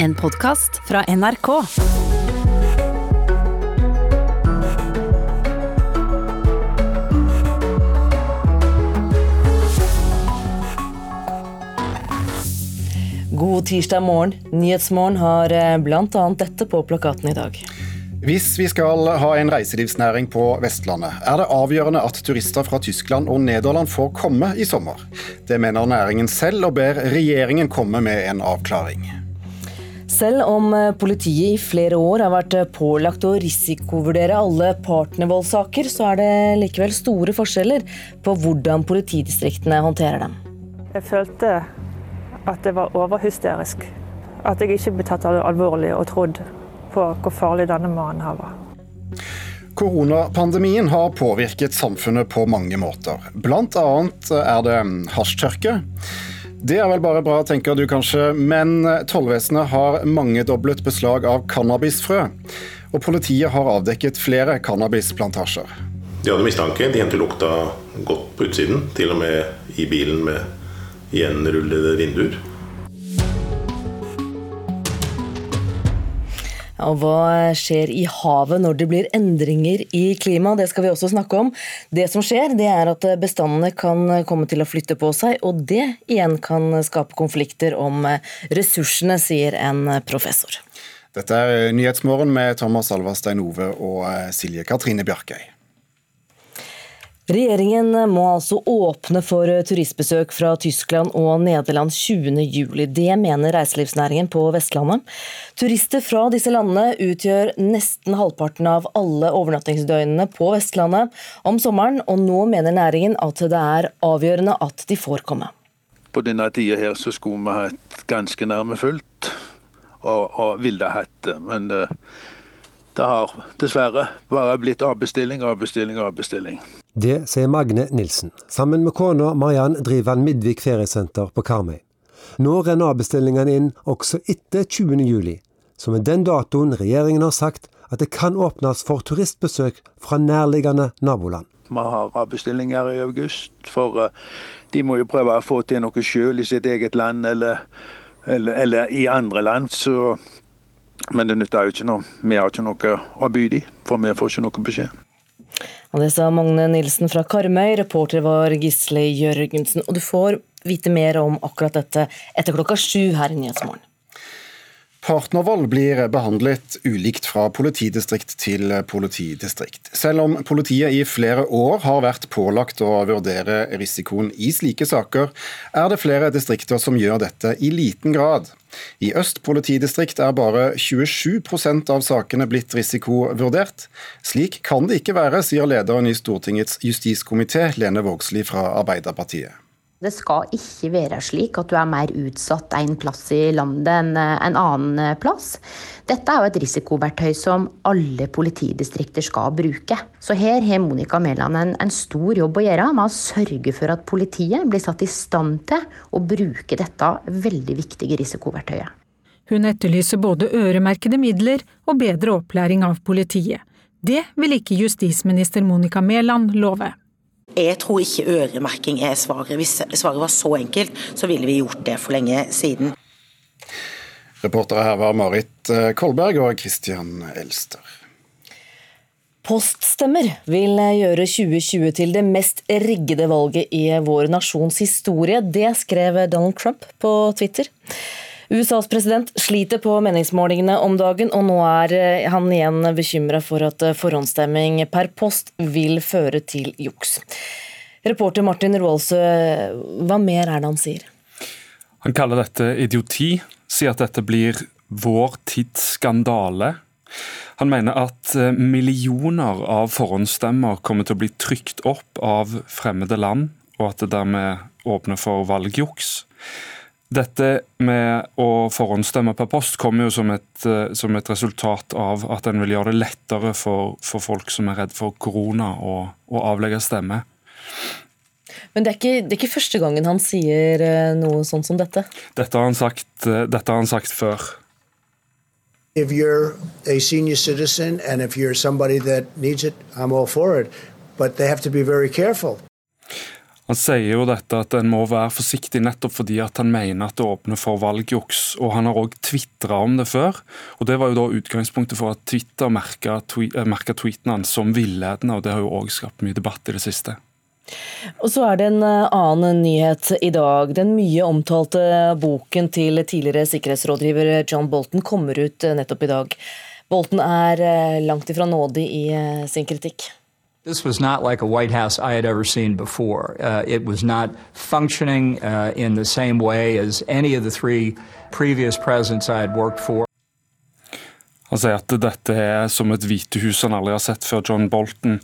En podkast fra NRK. God tirsdag morgen. Nyhetsmorgen har eh, bl.a. dette på plakaten i dag. Hvis vi skal ha en reiselivsnæring på Vestlandet, er det avgjørende at turister fra Tyskland og Nederland får komme i sommer. Det mener næringen selv, og ber regjeringen komme med en avklaring. Selv om eh, politiet i flere år har vært pålagt å risikovurdere alle partnervoldssaker, så er det likevel store forskjeller på hvordan politidistriktene håndterer dem. Jeg følte at det var overhysterisk. At jeg ikke ble tatt alvorlig og trodd på hvor farlig denne mannen her var. Koronapandemien har påvirket samfunnet på mange måter. Blant annet er det hasjtørke. Det er vel bare bra, tenker du kanskje, men tollvesenet har mangedoblet beslag av cannabisfrø. Og politiet har avdekket flere cannabisplantasjer. De hadde mistanke. De hentet lukta godt på utsiden, til og med i bilen med gjenrullede vinduer. Og hva skjer i havet når det blir endringer i klimaet? Det skal vi også snakke om. Det som skjer, det er at bestandene kan komme til å flytte på seg, og det igjen kan skape konflikter om ressursene, sier en professor. Dette er Nyhetsmorgen med Thomas Alvarstein Ove og Silje Katrine Bjarkøy. Regjeringen må altså åpne for turistbesøk fra Tyskland og Nederland 20.07. Det mener reiselivsnæringen på Vestlandet. Turister fra disse landene utgjør nesten halvparten av alle overnattingsdøgnene på Vestlandet om sommeren, og nå mener næringen at det er avgjørende at de får komme. På denne tida her så skulle vi hatt ganske nærme fullt, og, og ville hatt det. Men det, det har dessverre bare blitt avbestilling, avbestilling, avbestilling. Det sier Magne Nilsen. Sammen med kona Mariann driver han Midvik feriesenter på Karmøy. Nå renner avbestillingene inn også etter 20. juli, som er den datoen regjeringen har sagt at det kan åpnes for turistbesøk fra nærliggende naboland. Vi har avbestillinger i august, for de må jo prøve å få til noe sjøl i sitt eget land eller, eller, eller i andre land. Så, men det nytter jo ikke noe. Vi har ikke noe å by dem, for vi får ikke noe beskjed. Og det sa Magne Nilsen fra Karmøy, reporter var Gisle Jørgensen. Og du får vite mer om akkurat dette etter klokka sju her i Nyhetsmorgen. Partnervold blir behandlet ulikt fra politidistrikt til politidistrikt. Selv om politiet i flere år har vært pålagt å vurdere risikoen i slike saker, er det flere distrikter som gjør dette i liten grad. I Øst politidistrikt er bare 27% av sakene blitt risikovurdert. Slik kan det ikke være, sier lederen i Stortingets justiskomité, Lene Vågslid fra Arbeiderpartiet. Det skal ikke være slik at du er mer utsatt en plass i landet enn en annen plass. Dette er jo et risikoverktøy som alle politidistrikter skal bruke. Så her har Monica Mæland en, en, stor jobb å gjøre med å sørge for at politiet blir satt i stand til å bruke dette veldig viktige risikoverktøyet. Hun etterlyser både øremerkede midler og bedre opplæring av politiet. Det vil ikke justisminister Monica Mæland love. Jeg tror ikke øremerking er svaret. Hvis svaret var så enkelt, så ville vi gjort det for lenge siden. Reportere her var Marit eh, Kolberg og Christian Elster. Poststemmer vil gjøre 2020 til det mest riggede valget i vår nasjons historie. Det skrev Donald Trump på Twitter. USAs president sliter på meningsmålingene om dagen, og nå er eh, han igjen bekymra for at eh, forhåndsstemming per post vil føre til juks. Reporter Martin Roaldsø, hva mer er det han sier? Han kaller dette idioti, sier at dette blir vår tids skandale. Han mener at eh, millioner av forhåndsstemmer kommer til å bli trykt opp av fremmede land, og at det dermed åpner for valgjuks. Dette med å forhåndsstemme per post kommer jo som et, eh, som et resultat av at en vil gjøre det lettere for, for folk som er redd for korona, å, å avlegge stemme. Men det er, ikke, det er, ikke, første gangen han sier eh, noe sånt som dette? Dette har han sagt, eh, dette har han sagt før. If you're a senior citizen and if you're somebody that needs it, I'm all for it. But they have to be very careful. Han sier jo dette at en må være forsiktig nettopp fordi at han mener at det åpner for valgjuks. og Han har òg tvitra om det før. og Det var jo da utgangspunktet for at Twitter merka tweet, tweeten hans som villedende, og det har jo òg skapt mye debatt i det siste. Og så er det en eh, annen nyhet i dag. Den mye omtalte boken til tidligere sikkerhetsrådgiver John Bolton kommer ut eh, nettopp i dag. Bolton er langt ifra nådig i sin kritikk. This was not like a White House I had ever seen before. Uh, it was not functioning uh, in the same way as any of the three previous presidents I had worked for. Han sier at dette er som et hvitehus han aldri har sett før John Bolton.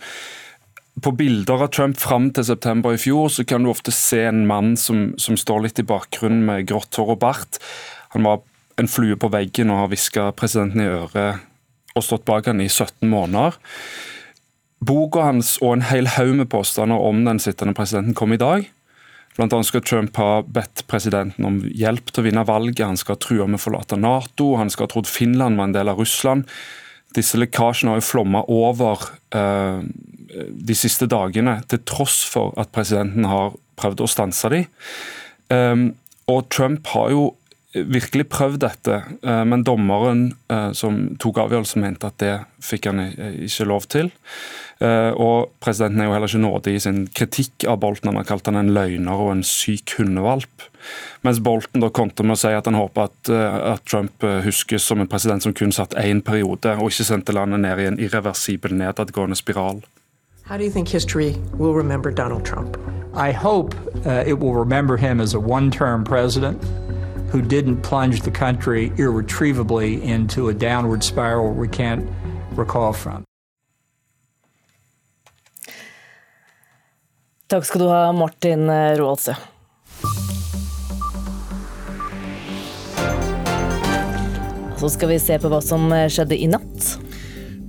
På bilder av Trump fram til september i fjor så kan du ofte se en mann som, som står litt i bakgrunnen med grått hår og bart. Han var en flue på veggen og har hviska presidenten i øret og stått bak han i 17 måneder. Boka hans og en hel haug med påstander om den sittende presidenten kom i dag. Blant annet skal Trump ha bedt presidenten om hjelp til å vinne valget. Han skal ha trua med å forlate Nato, han skal ha trodd Finland var en del av Russland. Disse lekkasjene har jo flomma over eh, de siste dagene, til tross for at presidenten har prøvd å stanse dem. Eh, og Trump har jo virkelig prøvd dette, uh, men dommeren uh, som tok avgjørelsen, mente at det fikk han ikke lov til. Eh, og Presidenten er jo heller ikke nådig i sin kritikk av Bolten. Han har kalt han en løgner og en syk hundevalp. Mens Bolten da kontrer med å si at han håper at, eh, at, Trump eh, huskes som en president som kun satt én periode, og ikke sendte landet ned i en irreversibel nedadgående spiral. How do you think history will remember Donald Trump? I hope uh, it will remember him as a one-term president who didn't plunge the country irretrievably into a downward spiral we can't recall from. Takk skal du ha, Martin Roaldsø. Så skal vi se på hva som skjedde i natt.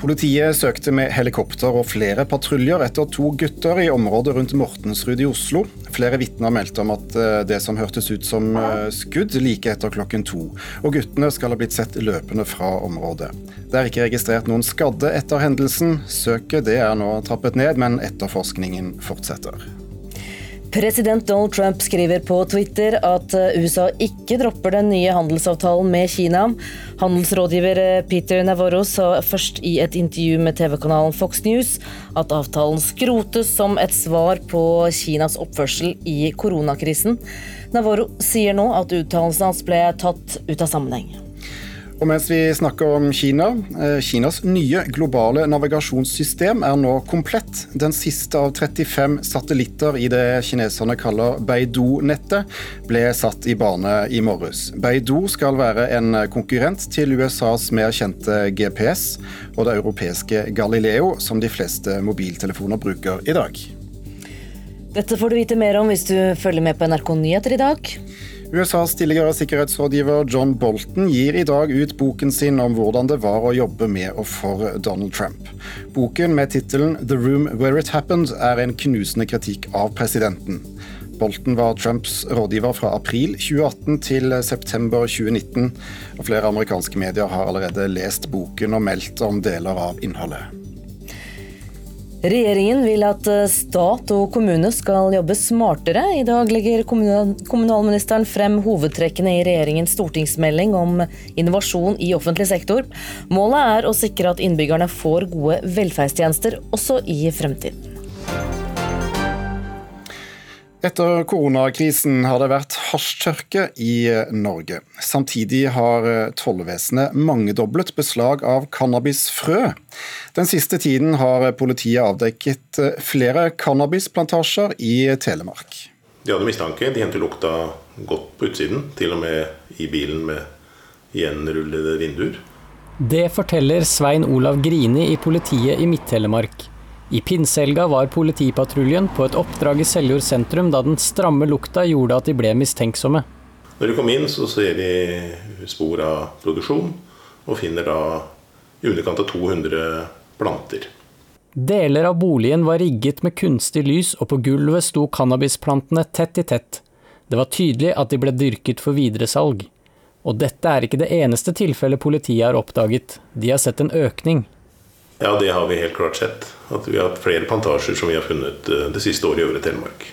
Politiet søkte med helikopter og flere patruljer etter to gutter i området rundt Mortensrud i Oslo. Flere vitner meldte om at eh, det som hørtes ut som eh, skudd like etter klokken to. Og guttene skal ha blitt sett løpende fra området. Det er ikke registrert noen skadde etter hendelsen. Søket er nå trappet ned, men etterforskningen fortsetter. President Donald Trump skriver på Twitter at eh, USA ikke dropper den nye handelsavtalen med Kina. Handelsrådgiver eh, Peter Navarro sa først i et intervju med TV-kanalen Fox News at avtalen skrotes som et svar på Kinas oppførsel i koronakrisen. Navarro sier nå at uttalelsen hans ble tatt ut av sammenheng. Og mens vi snakker om Kina, eh, Kinas nye globale navigasjonssystem er nå komplett. Den siste av 35 satellitter i det kineserne kaller Beidou-nettet, ble satt i bane i morges. Beidou skal være en konkurrent til USAs mer kjente GPS og det europeiske Galileo, som de fleste mobiltelefoner bruker i dag. Dette får du vite mer om hvis du følger med på NRK Nyheter i dag. USAs tidligere sikkerhetsrådgiver John Bolton gir i dag ut boken sin om hvordan det var å jobbe med og for Donald Trump. Boken med tittelen 'The Room Where It Happened' er en knusende kritikk av presidenten. Bolton var Trumps rådgiver fra april 2018 til september 2019, og flere amerikanske medier har allerede lest boken og meldt om deler av innholdet. Regjeringen vil at eh, stat og kommune skal jobbe smartere. I dag legger kommunalministeren frem hovedtrekkene i regjeringens stortingsmelding om innovasjon i offentlig sektor. Målet er å sikre at innbyggerne får gode velferdstjenester også i fremtiden. Etter koronakrisen har det vært hasjtørke i Norge. Samtidig har tollvesenet mangedoblet beslag av cannabisfrø. Den siste tiden har politiet avdekket flere cannabisplantasjer i Telemark. De hadde mistanke. De hentet lukta godt på utsiden, til og med i bilen med gjenrullede vinduer. Det forteller Svein Olav Grini i politiet i Midt-Telemark. I pinsehelga var politipatruljen på et oppdrag i Seljord sentrum da den stramme lukta gjorde at de ble mistenksomme. Når de kom inn, så ser de spor av produksjon, og finner da i underkant av 200 planter. Deler av boligen var rigget med kunstig lys, og på gulvet sto cannabisplantene tett i tett. Det var tydelig at de ble dyrket for videresalg. Og dette er ikke det eneste tilfellet politiet har oppdaget. De har sett en økning. Ja, det har vi helt klart sett. At vi har hatt flere plantasjer som vi har funnet eh, det siste året i Øvre Telemark.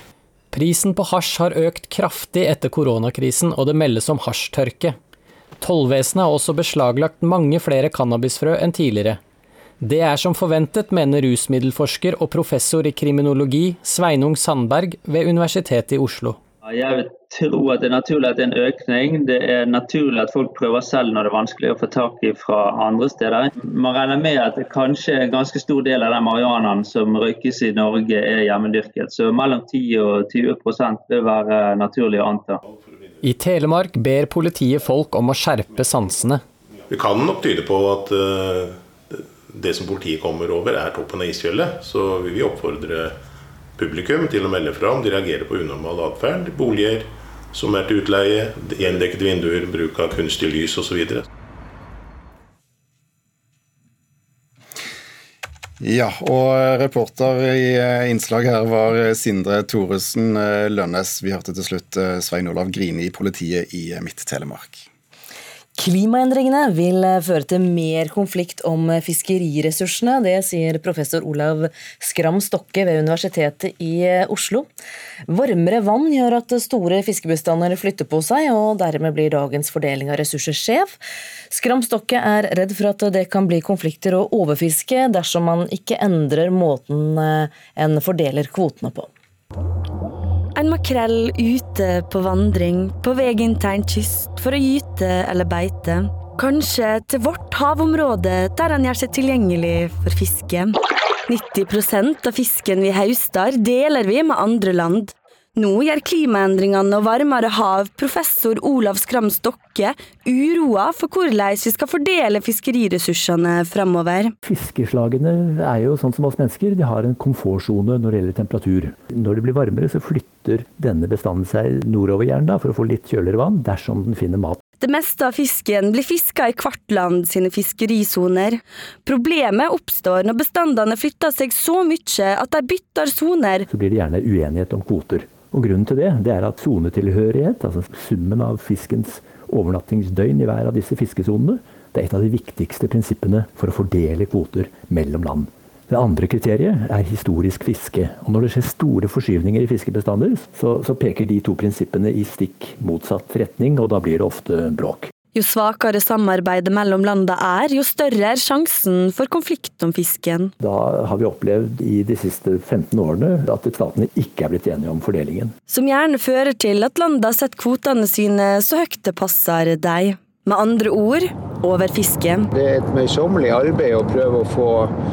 Prisen på hasj har økt kraftig etter koronakrisen, og det meldes om hasjtørke. Tollvesenet har også beslaglagt mange flere cannabisfrø enn tidligere. Det er som forventet, mener rusmiddelforsker og professor i kriminologi Sveinung Sandberg ved Universitetet i Oslo. Jeg vil tro at det er naturlig at det er en økning. Det er naturlig at folk prøver selv når det er vanskelig å få tak i fra andre steder. Man regner med at kanskje en ganske stor del av den marihuanaen som røykes i Norge er hjemmedyrket. Så mellom 10 og 20 vil være naturlig å anta. I Telemark ber politiet folk om å skjerpe sansene. Det kan nok tyde på at uh, det som politiet kommer over, er toppen av isfjellet. Så vil vi oppfordre publikum til å melde fra om de reagerer på unormal atferd. Boliger som er til utleie, gjendekkede vinduer, bruk av kunstig lys osv. Ja, og reporter i innslaget her var Sindre Thoresen Lønnes. Vi hørte til slutt Svein Olav Grini i politiet i Midt-Telemark. Klimaendringene vil føre til mer konflikt om fiskeriressursene. Det sier professor Olav Skram Stokke ved Universitetet i Oslo. Varmere vann gjør at store fiskebestander flytter på seg, og dermed blir dagens fordeling av ressurser skjev. Skram Stokke er redd for at det kan bli konflikter og overfiske dersom man ikke endrer måten en fordeler kvotene på. En makrell ute på vandring, på vei inn til en kyst for å gyte eller beite. Kanskje til vårt havområde, der han gjør seg tilgjengelig for fiske. 90% av fisken vi høster, deler vi med andre land. Nå gjør klimaendringene og varmere hav professor Olav Skram Stokke uroa for hvordan vi skal fordele fiskeriressursene framover. Fiskeslagene er jo sånn som oss mennesker, de har en komfortsone når det gjelder temperatur. Når det blir varmere, så flytter denne bestanden seg nordover gjerne for å få litt kjøligere vann, dersom den finner mat. Det meste av fisken blir fiska i kvartland sine fiskerisoner. Problemet oppstår når bestandene flytter seg så mye at de bytter soner. Så blir det gjerne uenighet om kvoter. Og Grunnen til det, det er at sonetilhørighet, altså summen av fiskens overnattingsdøgn i hver av disse fiskesonene, det er et av de viktigste prinsippene for å fordele kvoter mellom land. Det andre kriteriet er historisk fiske. Og Når det skjer store forskyvninger i fiskebestander, så, så peker de to prinsippene i stikk motsatt retning, og da blir det ofte bråk. Jo svakere samarbeidet mellom landene er, jo større er sjansen for konflikt om fisken. Da har vi opplevd i de siste 15 årene at statene ikke er blitt enige om fordelingen. Som gjerne fører til at landene setter kvotene sine så høyt det passer deg. Med andre ord over fisken. Det er et møysommelig arbeid å prøve å få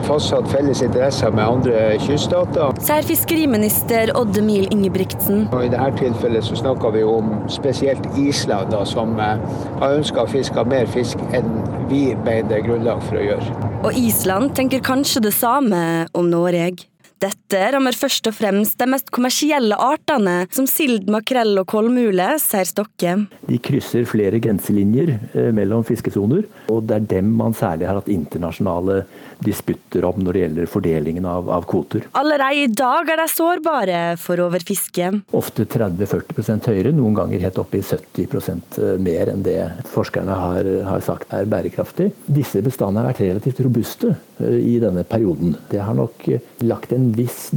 fastsatt felles interesser med andre kyststater. Sier fiskeriminister Odd Emil Ingebrigtsen. Og I dette tilfellet så snakker vi om spesielt Island, da, som eh, har ønska å fiske mer fisk enn vi mener det er grunnlag for å gjøre. Og Island tenker kanskje det samme om Norge. Dette rammer først og fremst de mest kommersielle artene, som sild, makrell og kolmule, sier Stokke. De krysser flere grenselinjer eh, mellom fiskesoner, og det er dem man særlig har hatt internasjonale disputter om når det gjelder fordelingen av, av kvoter. Allerede i dag er de sårbare for overfiske. Ofte 30-40% høyere, noen ganger helt opp i 70 eh, mer enn det forskerne har, har sagt er bærekraftig. Disse bestandene har vært relativt robuste eh, i denne perioden. Det har nok lagt en viss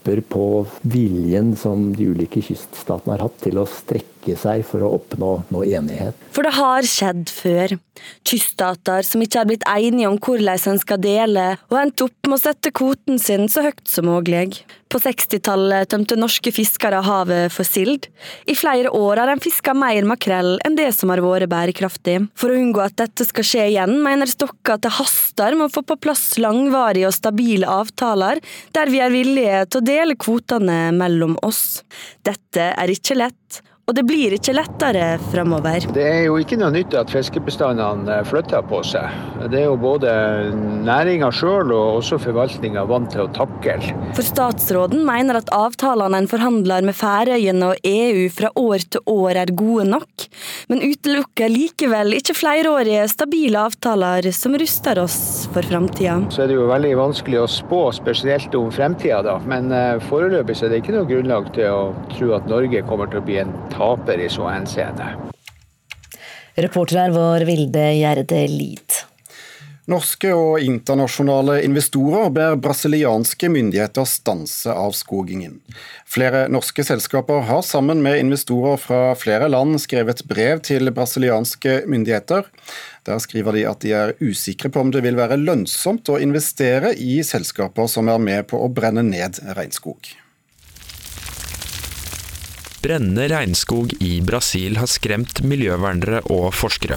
demper på viljen som de ulike kyststatene har hatt til å strekke seg for å oppnå noe enighet. For det har skjedd før. Kyststater som ikke har blitt enige om hvordan en skal dele, og endt opp med å sette kvoten sin så høyt som mulig. På 60-tallet tømte norske fiskere havet for sild. I flere år har de fiska mer makrell enn det som har vært bærekraftig. For å unngå at dette skal skje igjen, mener Stokke at det haster med å få på plass langvarige og stabile avtaler, der vi er villige til å dele kvotene mellom oss. Dette er ikke lett, og det blir ikke lettere framover. Det er jo ikke noe nytt at fiskebestandene flytter på seg. Det er jo både næringa sjøl og også forvaltninga vant til å takle. For statsråden mener at avtalene en forhandler med Færøyene og EU fra år til år er gode nok, men utelukker likevel ikke flerårige, stabile avtaler som ruster oss for framtida. Så er det jo veldig vanskelig å spå, spesielt om fremtida, da. Men foreløpig foreløpig er det ikke noe grunnlag til å tro at Norge kommer til å bli en taper i så henseende. Reporter her var Vilde Gjerde Lid. Norske og internasjonale investorer ber brasilianske myndigheter stanse avskogingen. Flere norske selskaper har sammen med investorer fra flere land skrevet brev til brasilianske myndigheter. Der skriver de at de er usikre på om det vil være lønnsomt å investere i selskaper som er med på å brenne ned regnskog. Brennende regnskog i Brasil har skremt miljøvernere og forskere.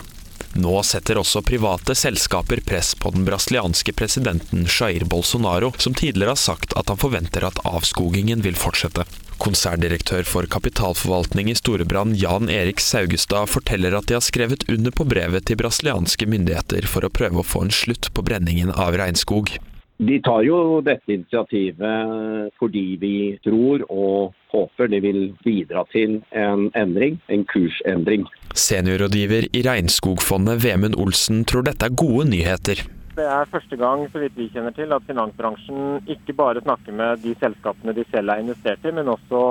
Nå setter også private selskaper press på den brasilianske presidenten Jair Bolsonaro, som tidligere har sagt at han forventer at avskogingen vil fortsette. Konserndirektør for kapitalforvaltning i Storebrand, Jan Erik Saugestad, forteller at de har skrevet under på brevet til brasilianske myndigheter for å prøve å få en slutt på brenningen av regnskog. De tar jo dette initiativet fordi vi tror og håper det vil bidra til en endring, en kursendring. Seniorrådgiver i Regnskogfondet Vemund Olsen tror dette er gode nyheter. Det er første gang så vidt vi kjenner til, at finansbransjen ikke bare snakker med de selskapene de selv er investert i, men også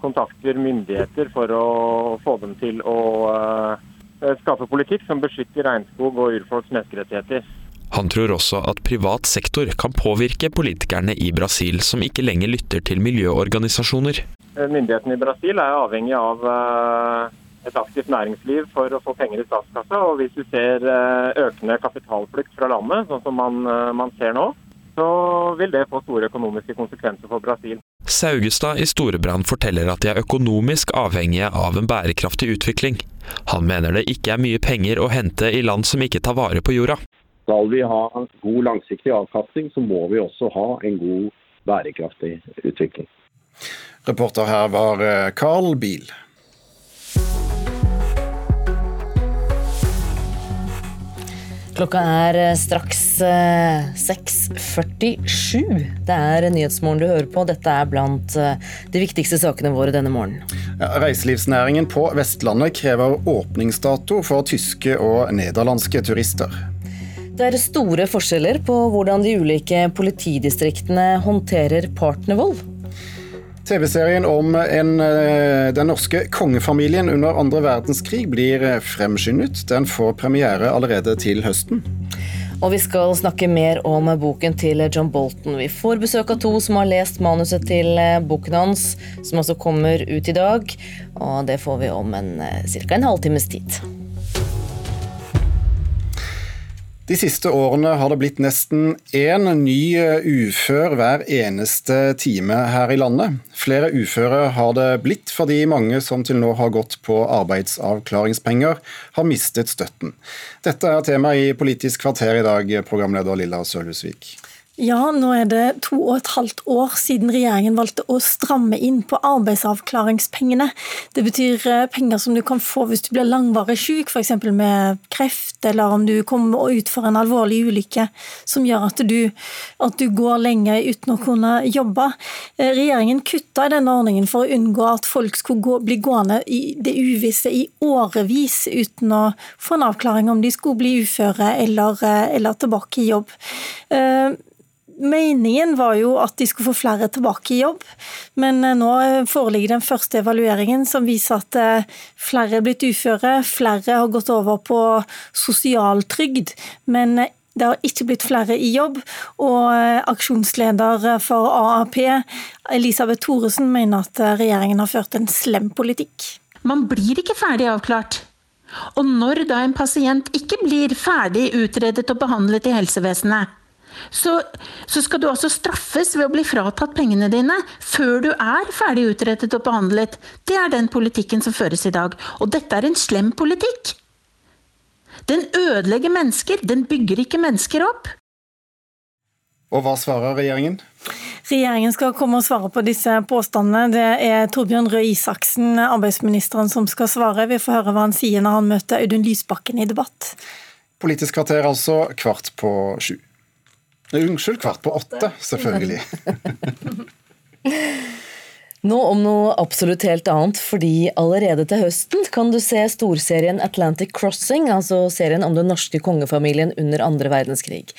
kontakter myndigheter for å få dem til å uh, skape politikk som beskytter regnskog og urfolks menneskerettigheter. Han tror også at privat sektor kan påvirke politikerne i Brasil, som ikke lenger lytter til miljøorganisasjoner. Myndighetene i Brasil er avhengig av uh, et aktivt næringsliv for å få penger i statskassa. Og hvis du ser eh, økende kapitalflukt fra landet, sånn som man, eh, man ser nå, så vil det få store økonomiske konsekvenser for Brasil. Saugestad i Storebrand forteller at de er økonomisk avhengige av en bærekraftig utvikling. Han mener det ikke er mye penger å hente i land som ikke tar vare på jorda. Skal vi ha god langsiktig avkastning, så må vi også ha en god bærekraftig utvikling. Reporter her var eh, Carl Biel. Klokka er eh, straks 6.47. Eh, det er Nyhetsmorgen du hører på. Dette er blant de viktigste sakene våre denne morgenen. Reiselivsnæringen på Vestlandet krever åpningsdato for tyske og nederlandske turister. Det er store forskjeller på hvordan de ulike politidistriktene håndterer partnervold. TV-serien om en, eh, den norske kongefamilien under andre verdenskrig blir eh, fremskyndet. Den får premiere allerede til høsten. Og vi skal snakke mer om boken til John Bolton. Vi får besøk av to som har lest manuset til eh, boken hans, som altså kommer ut i dag. Og det får vi om ca. en halvtimes tid. De siste årene har det blitt nesten én ny ufør hver eneste time her i landet. Flere uføre har det blitt fordi mange som til nå har gått på arbeidsavklaringspenger, har mistet støtten. Dette er tema i Politisk kvarter i dag, programleder Lilla Sølhusvik. Ja, nå er det to og et halvt år siden regjeringen valgte å stramme inn på arbeidsavklaringspengene. Det betyr eh, penger som du kan få hvis du blir langvarig syk, f.eks. med kreft, eller om du kommer ut for en alvorlig ulykke som gjør at du, at du går lenge uten å kunne jobbe. Eh, regjeringen kutta i denne ordningen for å unngå at folk skulle gå, bli gående i det uvisse i årevis uten å få en avklaring om de skulle bli uføre eller, eh, eller tilbake i jobb. Meningen var jo at de skulle få flere tilbake i jobb, men eh, nå foreligger den første evalueringen som viser at eh, flere er blitt uføre, flere har gått over på sosialtrygd. Men eh, det har ikke blitt flere i jobb, og aksjonsleder for AAP, Elisabeth Thoresen, mener at regjeringen har ført en slem politikk. Man blir ikke ferdig avklart. Og når da en pasient ikke blir ferdig utredet og behandlet i helsevesenet, så, så, skal du altså straffes ved å bli fratatt pengene dine før du er ferdig utrettet og behandlet. Det er den politikken som føres i dag. Og dette er en slem politikk. Den ødelegger mennesker, den bygger ikke mennesker opp. Og hva svarer regjeringen? Regjeringen skal komme og svare på disse påstandene. Det er Torbjørn Røe Isaksen, arbeidsministeren, som skal svare. Vi får høre hva han sier når han møter Audun Lysbakken i debatt. Politisk kvarter altså kvart på sju. Unnskyld, kvart på åtte, selvfølgelig. Nå om noe absolutt helt annet, fordi allerede til høsten kan du se storserien Atlantic Crossing, altså serien om den norske kongefamilien under andre verdenskrig.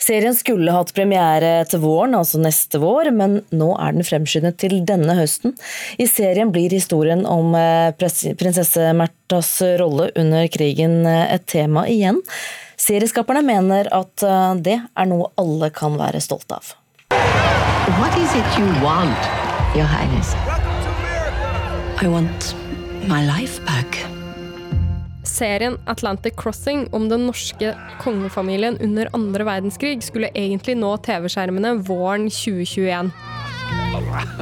Serien skulle hatt premiere til våren, altså neste vår, men nå er den fremskyndet til denne høsten. I serien blir historien om eh, prinsesse Märthas rolle under krigen eh, et tema igjen. Serieskaperne mener at eh, det er noe alle kan være stolte av. What is it you want, Your Highness? I want my life back. Serien Atlantic Crossing om den norske kongefamilien under andre verdenskrig skulle egentlig nå TV-skjermene våren 2021.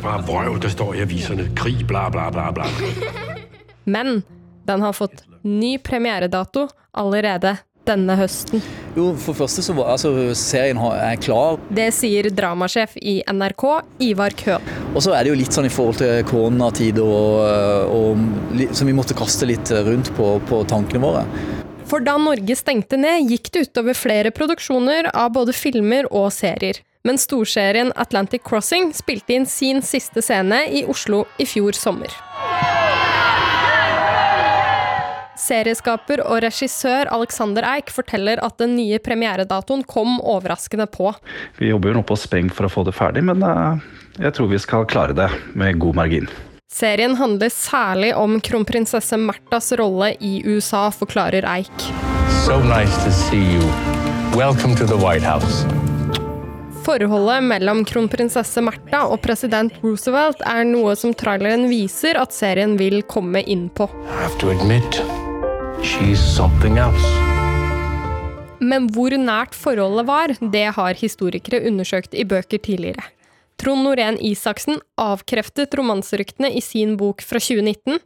Bare vrøv, der står i avisene. Krig, bla, bla, bla, bla. Men den har fått ny premieredato allerede denne høsten. Jo, for første så var altså, serien er klar. Det sier dramasjef i NRK, Ivar Køhn. Og så er det jo litt sånn i forhold til koronatid og, og, som vi måtte kaste litt rundt på, på tankene våre. For da Norge stengte ned, gikk det utover flere produksjoner av både filmer og serier. Men storserien Atlantic Crossing spilte inn sin siste scene i Oslo i fjor sommer. Serieskaper og regissør Alexander Eik forteller at den nye premieredatoen kom overraskende på. Vi jobber jo nå på spreng for å få det ferdig, men eh, jeg tror vi skal klare det med god margin. Serien handler særlig om kronprinsesse Märthas rolle i USA, forklarer Eik. So nice to see you. Welcome to the White House. Forholdet mellom kronprinsesse Märtha og president Roosevelt er noe som traileren viser at serien vil komme inn på. I have to admit, she's something else. Men hvor nært forholdet var, det har historikere undersøkt i bøker tidligere. Trond Norén Isaksen avkreftet romanseryktene i sin bok fra 2019,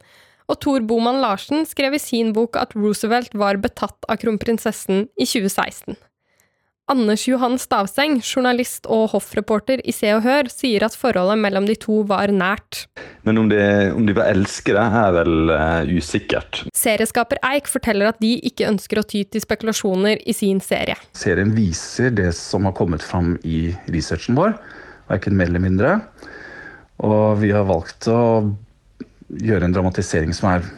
og Tor Boman Larsen skrev i sin bok at Roosevelt var betatt av kronprinsessen i 2016. Anders Johan Stavseng, journalist og hoffreporter i Se og Hør, sier at forholdet mellom de to var nært. Men om de, om de var elskede, er vel uh, usikkert. Serieskaper Eik forteller at de ikke ønsker å ty til spekulasjoner i sin serie. Serien viser det som har kommet fram i researchen vår, verken mer eller mindre. Og vi har valgt å gjøre en dramatisering som er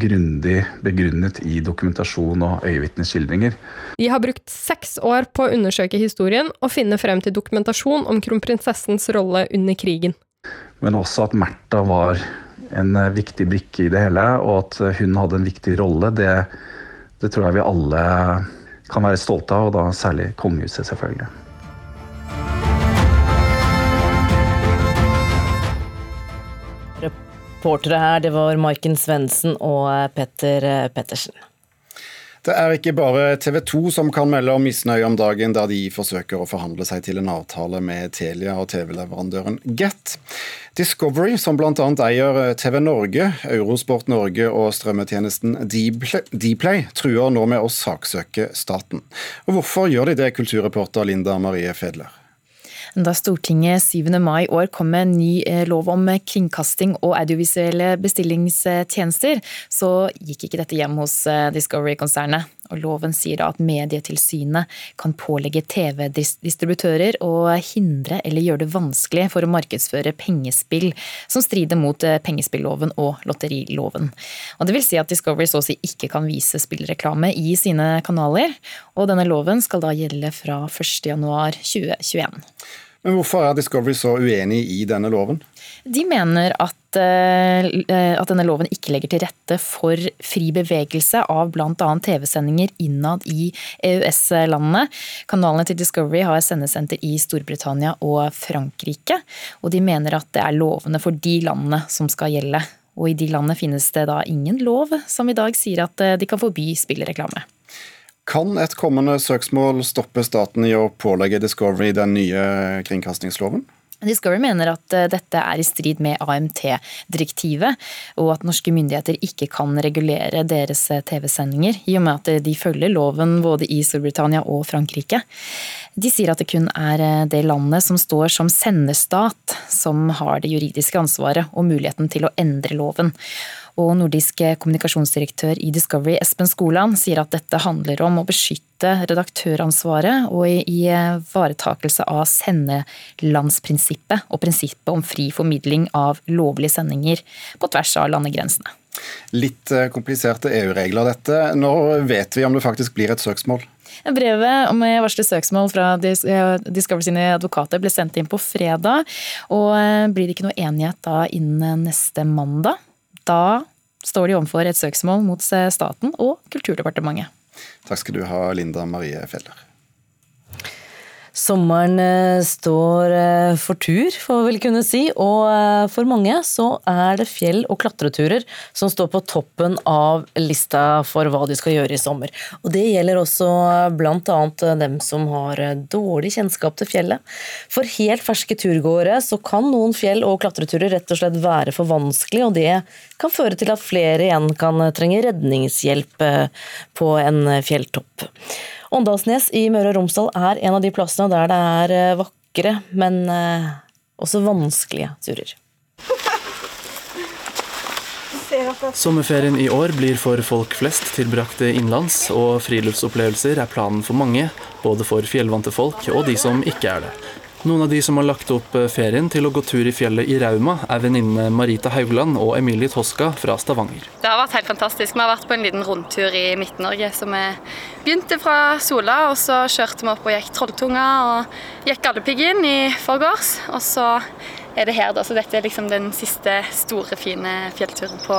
grundig begrunnet i dokumentasjon og øyevitneskildringer. De har brukt seks år på å undersøke historien og finne frem til dokumentasjon om kronprinsessens rolle under krigen. Men også at Märtha var en viktig brikke i det hele, og at hun hadde en viktig rolle, det, det tror jeg vi alle kan være stolte av, og da særlig kongehuset, selvfølgelig. Reportere her, det var Maiken Svendsen og Petter Pettersen. Det er ikke bare TV 2 som kan melde om misnøye om dagen, da de forsøker å forhandle seg til en avtale med Telia og TV-leverandøren Get. Discovery, som bl.a. eier TV Norge, Eurosport Norge og strømmetjenesten Dplay, truer nå med å saksøke staten. Og Hvorfor gjør de det, kulturreporter Linda Marie Fedler? Da Stortinget 7. mai i år kom med en ny lov om kringkasting og audiovisuelle bestillingstjenester, så gikk ikke dette hjem hos Discovery-konsernet. Og Loven sier da at Medietilsynet kan pålegge TV-distributører å hindre eller gjøre det vanskelig for å markedsføre pengespill som strider mot pengespilloven og lotteriloven. Og Det vil si at Discovery så å si ikke kan vise spillreklame i sine kanaler. Og denne loven skal da gjelde fra 1.1.2021. Men Hvorfor er Discovery så uenig i denne loven? De mener at, at, denne loven ikke legger til rette for fri bevegelse av bl.a. TV-sendinger innad i EØS-landene. Kanalene til Discovery har sendesenter i Storbritannia og Frankrike. Og de mener at det er lovene for de landene som skal gjelde. Og i de landene finnes det da ingen lov som i dag sier at de kan forby spillreklame. Kan et kommende søksmål stoppe staten i å pålegge Discovery den nye kringkastingsloven? Discovery mener at dette er i strid med AMT-direktivet, og at norske myndigheter ikke kan regulere deres TV-sendinger, i og med at de følger loven både i Storbritannia og Frankrike. De sier at det kun er det landet som står som senderstat, som har det juridiske ansvaret og muligheten til å endre loven. Og nordisk kommunikasjonsdirektør i Discovery, Espen Skoland, sier at dette handler om å beskytte redaktøransvaret og i ivaretakelse av sendelandsprinsippet og prinsippet om fri formidling av lovlige sendinger på tvers av landegrensene. Litt kompliserte EU-regler dette. Når vet vi om det faktisk blir et søksmål? Brevet om varslet søksmål fra Discovery sine advokater ble sendt inn på fredag. og Blir det ikke noe enighet da innen neste mandag? Da står de overfor et søksmål mot staten og Kulturdepartementet. Takk skal du ha, Linda Marie Feller. Sommeren eh, står eh, for tur, får vi vel kunne si. Og eh, for mange så er det fjell- og klatreturer som står på toppen av lista for hva de skal gjøre i sommer. Og det gjelder også bl.a. dem som har dårlig kjennskap til fjellet. For helt ferske turgåere så kan noen fjell- og klatreturer rett og slett være for vanskelig, og det kan føre til at flere igjen kan trenge redningshjelp på en fjelltopp. Åndalsnes i Møre og Romsdal er en av de plassene der det er eh, vakre, men eh, også vanskelige turer. Sommerferien i år blir for folk flest tilbrakt innenlands, og friluftsopplevelser er planen for mange, både for fjellvante folk og de som ikke er det. Noen av de som har lagt opp eh, ferien til å gå tur i fjellet i Rauma, er venninnene Marita Haugland og Emilie Toska fra Stavanger. Det har vært helt fantastisk. Vi har vært på en liten rundtur i Midt-Norge. Så vi begynte fra Sola, og så kjørte vi opp og gikk Trolltunga og gikk Galdhøpiggen i forgårs. Og så er det her, da. Så dette er liksom den siste store, fine fjellturen på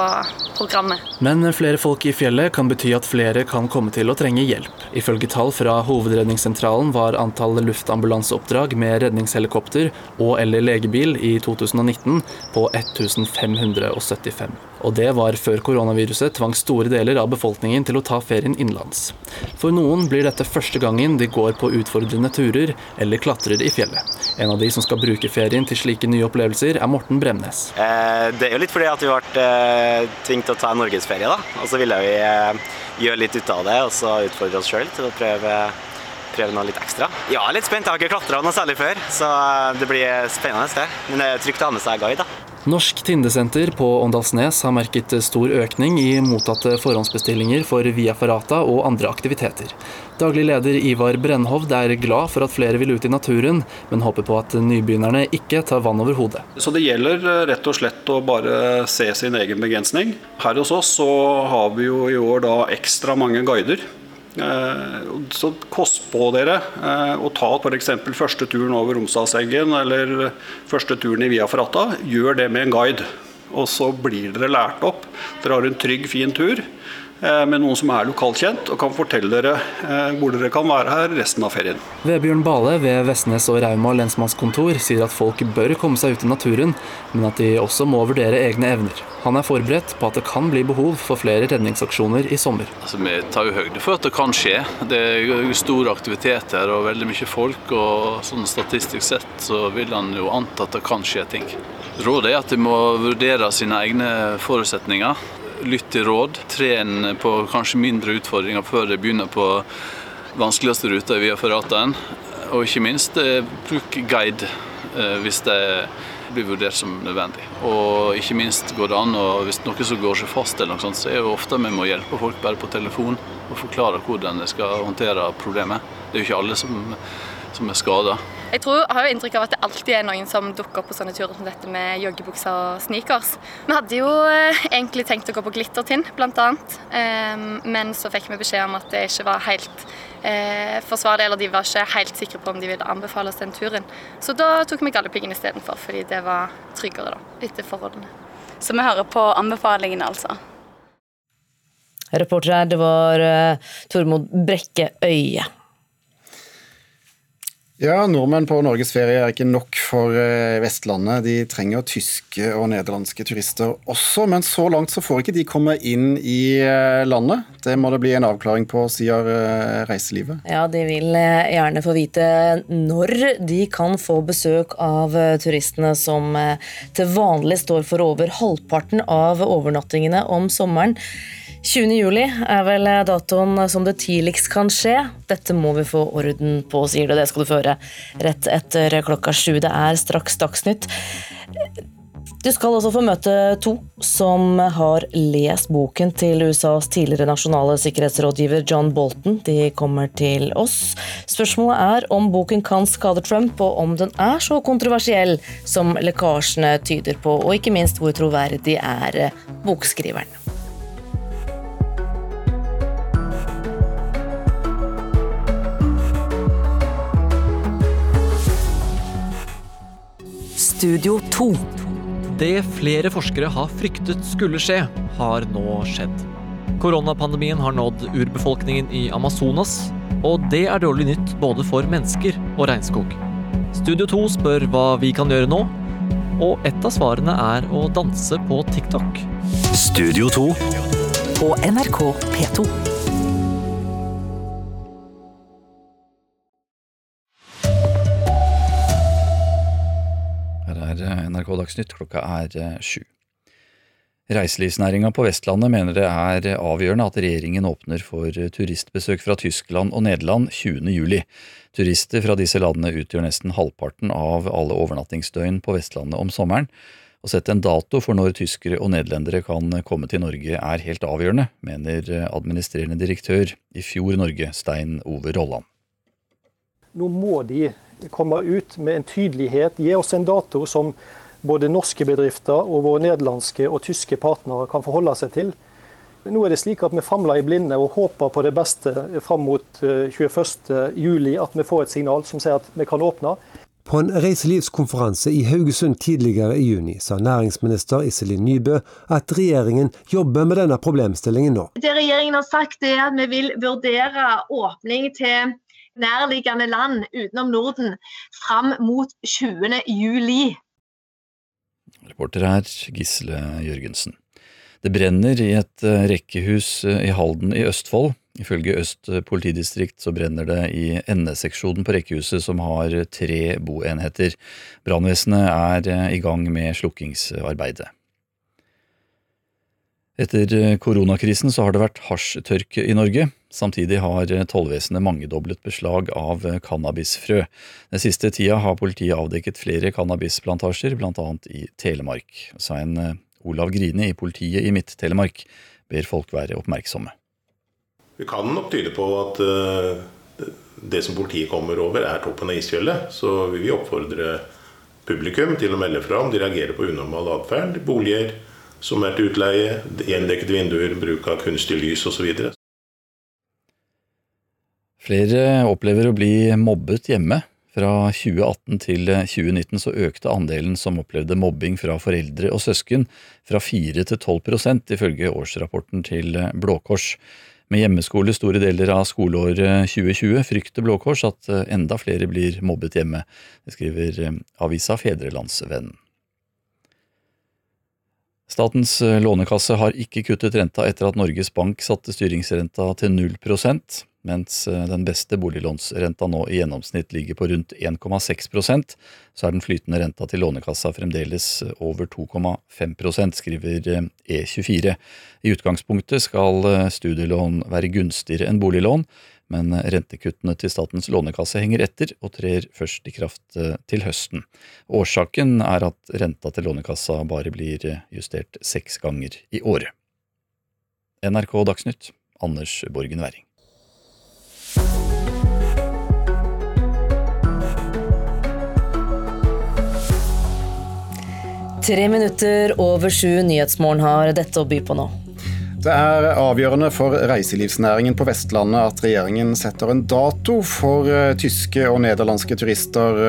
programmet. Men flere folk i fjellet kan bety at flere kan komme til å trenge hjelp. Ifølge tall fra Hovedredningssentralen var antallet luftambulanseoppdrag med redningshelikopter og eller legebil i 2019 på 1575. Og det var før koronaviruset tvang store deler av befolkningen til å ta ferien innenlands. For noen blir dette første gangen de går på utfordrende turer eller klatrer i fjellet. En av de som skal bruke ferien til slike nye opplevelser, er Morten Bremnes. Eh, det er jo litt fordi at vi ble eh, tvunget til å ta norgesferie, da. Og så ville vi eh, gjøre litt ut av det, og så utfordre oss sjøl til å prøve prøve noe litt ekstra. Ja, litt spent. Jeg har ikke klatra noe særlig før, så det blir spennende. det. Men det er trygt å ha med seg guide. da. Norsk Tindesenter på Åndalsnes har merket stor økning i mottatte forhåndsbestillinger for Via Ferrata og andre aktiviteter. Daglig leder Ivar Brennhovd er glad for at flere vil ut i naturen, men håper på at nybegynnerne ikke tar vann over hodet. Så det gjelder eh, rett og slett å bare se sin egen begrensning. Her hos oss så har vi jo i år da ekstra mange guider. Eh, så kost på dere eh, å ta f.eks. første turen over Romsdalseggen eller første turen i Via Fratta. Gjør det med en guide. Og så blir dere lært opp. Dere har en trygg, fin tur. Eh, med noen som er lokalt kjent og kan fortelle dere eh, hvor dere kan være her resten av ferien. Vebjørn Bale ved Vestnes og Rauma lensmannskontor sier at folk bør komme seg ut i naturen, men at de også må vurdere egne evner. Han er forberedt på at det kan bli behov for flere redningsaksjoner i sommer. Altså, vi tar jo høyde for at det kan skje. Det er stor aktivitet her og veldig mye folk. og sånn Statistisk sett så vil han jo anta at det kan skje ting. Rådet er at de må vurdere sine egne forutsetninger lytt til råd. Tren på kanskje mindre utfordringer før dere begynner på vanskeligste ruta via Ferrataen. Og ikke minst eh, bruk guide eh, hvis det blir vurdert som nødvendig. Og ikke minst går det an, og hvis noe som går seg fast, eller noe sånt, så er det ofte vi må hjelpe folk bare på telefon og forklare hvordan de skal håndtere problemet. Det er jo ikke alle som, som er skada. Jeg tror, jeg har jo inntrykk av at det alltid er noen som dukker opp på sånne turer som dette med joggebukser og sneakers. Vi hadde jo eh, egentlig tenkt å gå på Glittertind, bl.a. Eh, men så fikk vi beskjed om at det ikke var helt eh, forsvarlig, eller de var ikke helt sikre på om de ville anbefale oss den turen. Så da tok vi Galdhøpiggen istedenfor, fordi det var tryggere da, etter forholdene. Så vi hører på anbefalingene, altså? Reporter her, det var uh, Tormod Brekke Øye. Ja, nordmenn på norgesferie er ikke nok for eh, Vestlandet. De trenger tyske og nederlandske turister også, men så langt så får ikke de komme inn i eh, landet. Det må det bli en avklaring på, sier eh, reiselivet. Ja, de vil gjerne få vite når de kan få besøk av turistene som til vanlig står for over halvparten av overnattingene om sommeren. 20. juli er vel datoen som det tidligst kan skje. Dette må vi få orden på, sier du. Det skal du få høre rett etter klokka sju. Det er straks Dagsnytt. Du skal også få møte to som har lest boken til USAs tidligere nasjonale sikkerhetsrådgiver John Bolton. De kommer til oss. Spørsmålet er om boken kan skade Trump, og om den er så kontroversiell som lekkasjene tyder på, og ikke minst hvor troverdig er bokskriveren. Studio 2. Det flere forskere har fryktet skulle skje, har nå skjedd. Koronapandemien har nådd urbefolkningen i Amazonas, og det er dårlig nytt både for mennesker og regnskog. Studio 2 spør hva vi kan gjøre nå, og et av svarene er å danse på TikTok. Studio 2 på NRK P2. Er eh, NRK Dagsnytt, klokka er eh, sju. Reiselivsnæringa på Vestlandet mener det er avgjørende at regjeringen åpner for turistbesøk fra Tyskland og Nederland 20. juli. Turister fra disse landene utgjør nesten halvparten av alle overnattingsdøgn på Vestlandet om sommeren. Å sette en dato for når tyskere og nederlendere kan komme til Norge er helt avgjørende, mener administrerende direktør i Fjord Norge, Stein Ove Rolland. Nå må de komme ut med en tydelighet, gi oss en dato som både norske bedrifter og våre nederlandske og tyske partnere kan forholde seg til. Nå er det slik at vi famler i blinde og håper på det beste fram mot 21.07, at vi får et signal som sier at vi kan åpne. På en reiselivskonferanse i Haugesund tidligere i juni sa næringsminister Iselin Nybø at regjeringen jobber med denne problemstillingen nå. Det regjeringen har sagt er at vi vil vurdere åpning til nærliggende land utenom Norden fram mot 20. juli. Reporter her Gisle Jørgensen. Det brenner i et eh, rekkehus eh, i Halden i Østfold. Ifølge Øst politidistrikt så brenner det i endeseksjonen på rekkehuset, som har tre boenheter. Brannvesenet er eh, i gang med slukkingsarbeidet. Etter koronakrisen så har det vært hasjtørke i Norge. Samtidig har tollvesenet mangedoblet beslag av cannabisfrø. Den siste tida har politiet avdekket flere cannabisplantasjer, bl.a. i Telemark. Svein Olav Grine i politiet i Midt-Telemark ber folk være oppmerksomme. Det kan nok tyde på at det som politiet kommer over, er toppen av isfjellet. Så vi vil oppfordre publikum til å melde fra om de reagerer på unormal atferd. Boliger som er til utleie, gjendekkede vinduer, bruk av kunstig lys osv. Flere opplever å bli mobbet hjemme. Fra 2018 til 2019 så økte andelen som opplevde mobbing fra foreldre og søsken fra 4 til 12 ifølge årsrapporten til Blå Kors. Med hjemmeskole store deler av skoleåret 2020 frykter Blå Kors at enda flere blir mobbet hjemme. Det skriver avisa Fedrelandsvennen. Statens lånekasse har ikke kuttet renta etter at Norges Bank satte styringsrenta til 0% mens den beste boliglånsrenta nå i gjennomsnitt ligger på rundt 1,6% så er den flytende renta til Lånekassa fremdeles over 2,5% skriver E24. I utgangspunktet skal studielån være gunstigere enn boliglån, men rentekuttene til Statens lånekasse henger etter og trer først i kraft til høsten. Årsaken er at renta til Lånekassa bare blir justert seks ganger i året. NRK Dagsnytt, Anders Borgen Werring. Tre minutter over sju Nyhetsmorgen har dette å by på nå. Det er avgjørende for reiselivsnæringen på Vestlandet at regjeringen setter en dato for tyske og nederlandske turister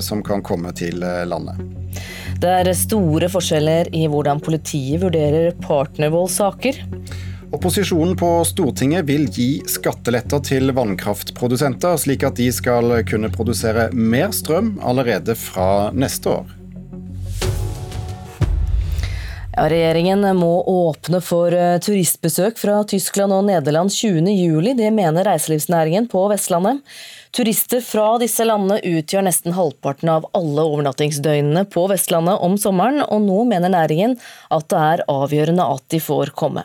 som kan komme til landet. Det er store forskjeller i hvordan politiet vurderer partnervoldssaker. Opposisjonen på Stortinget vil gi skatteletter til vannkraftprodusenter, slik at de skal kunne produsere mer strøm allerede fra neste år. Ja, regjeringen må åpne for turistbesøk fra Tyskland og Nederland 20.07. Det mener reiselivsnæringen på Vestlandet. Turister fra disse landene utgjør nesten halvparten av alle overnattingsdøgnene på Vestlandet om sommeren, og nå mener næringen at det er avgjørende at de får komme.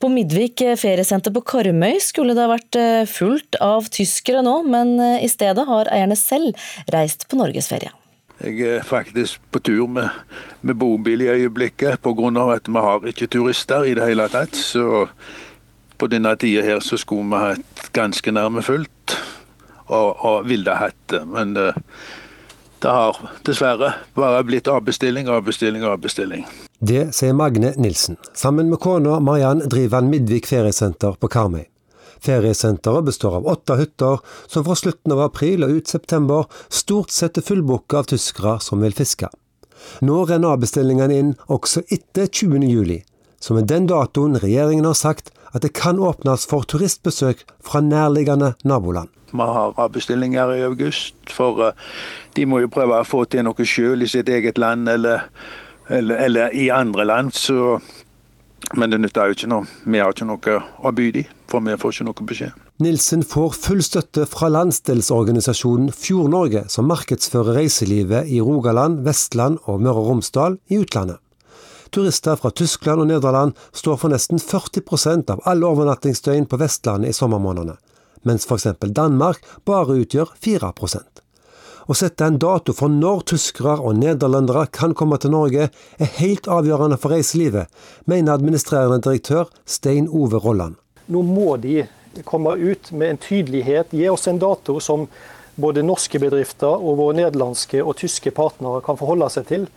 På Midvik feriesenter på Karmøy skulle det ha vært fullt av tyskere nå, men i stedet har eierne selv reist på norgesferie. Jeg er faktisk på tur med, med bobil i øyeblikket pga. at vi har ikke turister i det hele tatt. Så på denne tida her så skulle vi hatt ganske nærme fullt og, og ville hatt det. Men det, det har dessverre bare blitt avbestilling, avbestilling, avbestilling. Det sier Magne Nilsen. Sammen med kona Mariann driver han Midvik feriesenter på Karmøy. Feriesenteret består av åtte hytter, som fra slutten av april og ut september stort sett er fullbooka av tyskere som vil fiske. Nå renner avbestillingene inn også etter 20. juli, som er den datoen regjeringen har sagt at det kan åpnes for turistbesøk fra nærliggende naboland. Vi har avbestillinger i august, for eh, de må jo prøve å få til noe sjøl i sitt eget land eller, eller, eller i andre land. Så, men det nytter jo ikke noe. Vi har ikke noe å by dem, for vi får ikke noe beskjed. Nilsen får full støtte fra landsdelsorganisasjonen Fjord-Norge, som markedsfører reiselivet i Rogaland, Vestland og Møre og Romsdal i utlandet. Turister fra Tyskland og Nederland står for nesten 40% av alle overnattingsdøgn på Vestlandet i sommermånedene mens f.eks. Danmark bare utgjør 4 Å sette en dato for når tyskere og nederlendere kan komme til Norge, er helt avgjørende for reiselivet, mener administrerende direktør Stein Ove Rolland. Nå må de komme ut med en tydelighet, gi oss en dato som både norske bedrifter og våre nederlandske og tyske partnere kan forholde seg til.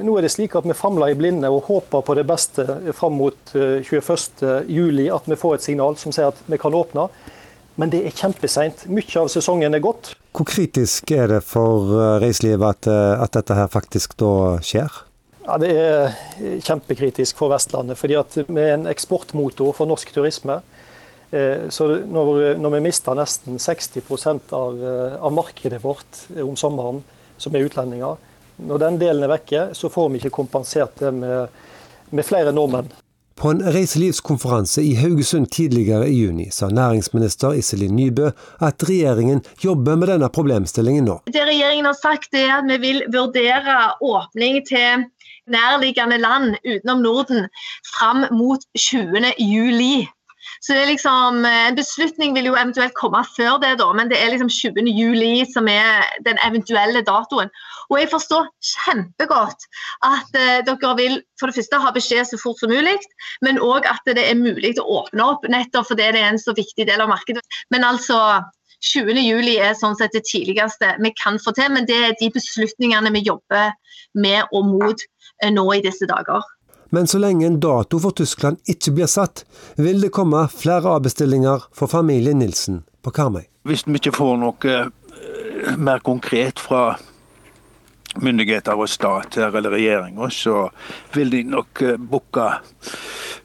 Nå er det slik at vi famler i blinde og håper på det beste fram mot 21.07, eh, at vi får et signal som sier at vi kan åpne. Men det er kjempeseint. Mye av sesongen er gått. Hvor kritisk er det for eh, reiselivet at, eh, at dette her faktisk da skjer? Ja, Det er kjempekritisk for Vestlandet. fordi at vi er en eksportmotor for norsk turisme. Eh, så når, når vi mister nesten 60 av, av markedet vårt om sommeren, som er utlendinger, når den delen er vekke, så får vi ikke kompensert det med, med flere nordmenn. På en reiselivskonferanse i Haugesund tidligere i juni sa næringsminister Iselin Nybø at regjeringen jobber med denne problemstillingen nå. Det regjeringen har sagt er at vi vil vurdere åpning til nærliggende land utenom Norden fram mot 20. juli. Så det er liksom, eh, En beslutning vil jo eventuelt komme før det, da, men det er liksom 20. juli som er den eventuelle datoen. Og jeg forstår kjempegodt at uh, dere vil for det første ha beskjed så fort som mulig, men òg at det er mulig å åpne opp, nettopp fordi det er en så viktig del av markedet. Men altså 20. juli er sånn sett det tidligste vi kan få til, men det er de beslutningene vi jobber med og mot uh, nå i disse dager. Men så lenge en dato for Tyskland ikke blir satt, vil det komme flere avbestillinger for familien Nilsen på Karmøy. Hvis vi ikke får noe eh, mer konkret fra myndigheter og stat eller regjeringer, så vil de nok eh, booke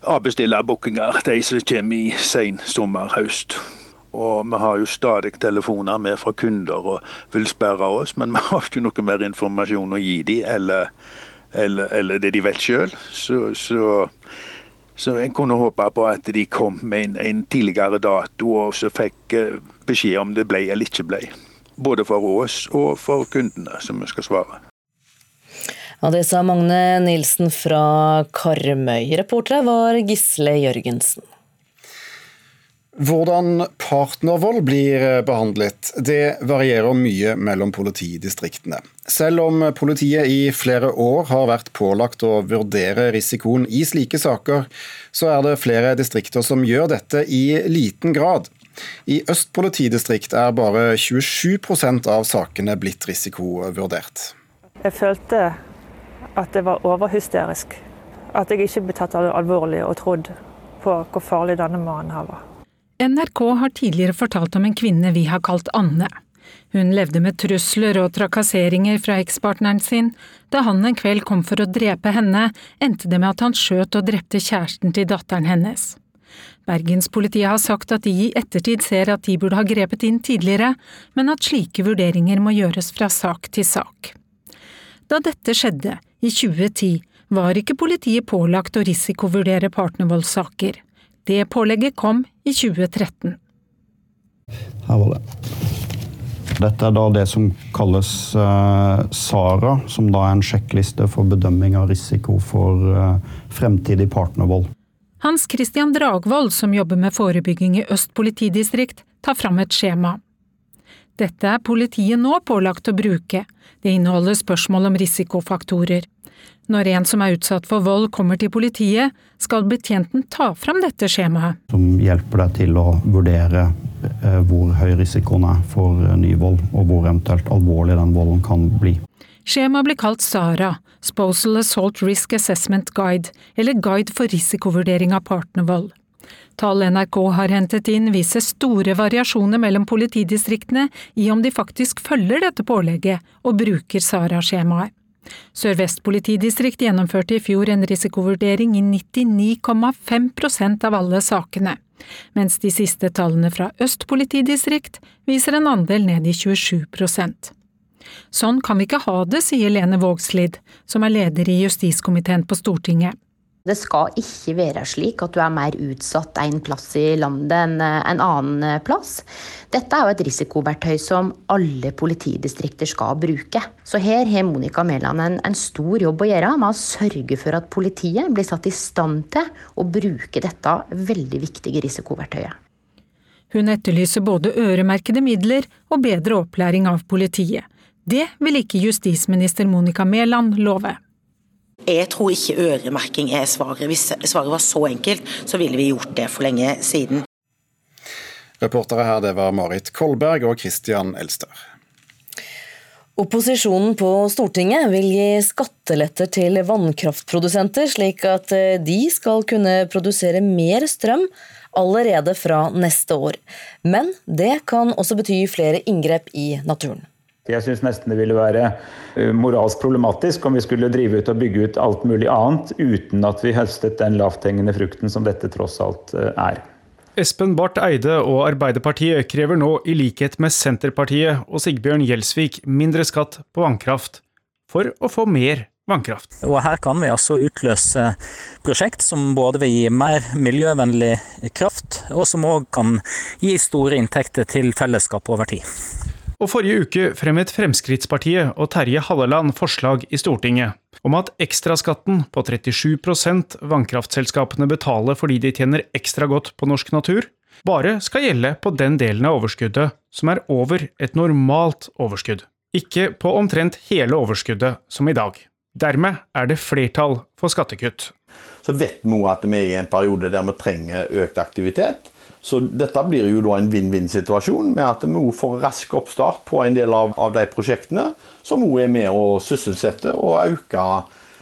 avbestille bookinger, de som kommer i sen sommer, høst. Og vi har jo stadig telefoner med fra kunder og vil spørre oss, men vi har ikke noe mer informasjon å gi dem, eller eller, eller det de vet sjøl. Så, så, så en kunne håpe på at de kom med en, en tidligere dato, og så fikk eh, beskjed om det ble eller ikke ble. Både for oss og for kundene, som vi skal svare. Ja, Det sa Magne Nilsen fra Karmøy. Reportere var Gisle Jørgensen. Hvordan partnervold blir behandlet, det varierer mye mellom politidistriktene. Selv om politiet i flere år har vært pålagt å vurdere risikoen i slike saker, så er det flere distrikter som gjør dette i liten grad. I Øst politidistrikt er bare 27% av sakene blitt risikovurdert. Jeg følte at det var overhysterisk. At jeg ikke ble tatt alvorlig og trodd på hvor farlig denne mannen her var. NRK har tidligere fortalt om en kvinne vi har kalt Anne. Hun levde med trusler og trakasseringer fra ekspartneren sin. Da han en kveld kom for å drepe henne, endte det med at han skjøt og drepte kjæresten til datteren hennes. Bergenspolitiet har sagt at de i ettertid ser at de burde ha grepet inn tidligere, men at slike vurderinger må gjøres fra sak til sak. Da dette skjedde, i 2010, var ikke politiet pålagt å risikovurdere partnervoldssaker. Det pålegget kom i 2013. Her var det. Dette er da det som kalles uh, SARA, som da er en sjekkliste for bedømming av risiko for uh, fremtidig partnervold. Hans Christian Dragvold, som jobber med forebygging i Øst politidistrikt, tar fram et skjema. Dette er politiet nå pålagt å bruke. Det inneholder spørsmål om risikofaktorer. Når en som er utsatt for vold kommer til politiet, skal betjenten ta fram dette skjemaet. Som hjelper deg til å vurdere eh, hvor høy risikoen er for eh, ny vold, og hvor eventuelt alvorlig den volden kan bli. Skjemaet blir kalt SARA, Sposal Assault Risk Assessment Guide, eller Guide for risikovurdering av partnervold. Tall NRK har hentet inn viser store variasjoner mellom politidistriktene i om de faktisk følger dette pålegget og bruker SARA-skjemaet. Sør-Vest politidistrikt gjennomførte i fjor en risikovurdering i 99,5% av alle sakene, mens de siste tallene fra Øst politidistrikt viser en andel ned i 27% Sånn kan vi ikke ha det, sier Lene Vågslid, som er leder i justiskomiteen på Stortinget. Det skal ikke være slik at du er mer utsatt en plass i landet enn en annen plass. Dette er jo et risikoverktøy som alle politidistrikter skal bruke. Så her har Monica Mæland en, en, stor jobb å gjøre med å sørge for at politiet blir satt i stand til å bruke dette veldig viktige risikoverktøyet. Hun etterlyser både øremerkede midler og bedre opplæring av politiet. Det vil ikke justisminister Monica Mæland love. Jeg tror ikke øremerking er svaret. Hvis svaret var så enkelt, så ville vi gjort det for lenge siden. Reportere her det var Marit Kolberg og Christian Elster. Opposisjonen på Stortinget vil gi skatteletter til vannkraftprodusenter, slik at de skal kunne produsere mer strøm allerede fra neste år. Men det kan også bety flere inngrep i naturen. Jeg syns nesten det ville være eh, moralsk problematisk om vi skulle drive ut og bygge ut alt mulig annet uten at vi høstet den lavthengende frukten som dette tross alt eh, er. Espen Barth Eide og Arbeiderpartiet krever nå, i likhet med Senterpartiet og Sigbjørn Gjelsvik, mindre skatt på vannkraft, for å få mer vannkraft. Og her kan vi altså utløse prosjekt som både vil gi mer miljøvennlig kraft, og som òg kan gi store inntekter til fellesskapet over tid. Og forrige uke fremmet Fremskrittspartiet og Terje Halleland forslag i Stortinget om at ekstraskatten på 37% vannkraftselskapene betaler fordi de tjener ekstra godt på norsk natur, bare skal gjelde på den delen av overskuddet som er over et normalt overskudd, ikke på omtrent hele overskuddet som i dag. Dermed er det flertall for skattekutt. Så vet vi at vi er i en periode der vi trenger økt aktivitet. Så dette blir jo da en vinn-vinn-situasjon, med at vi får rask oppstart på en del av, av de prosjektene, som òg er med å sysselsette og øke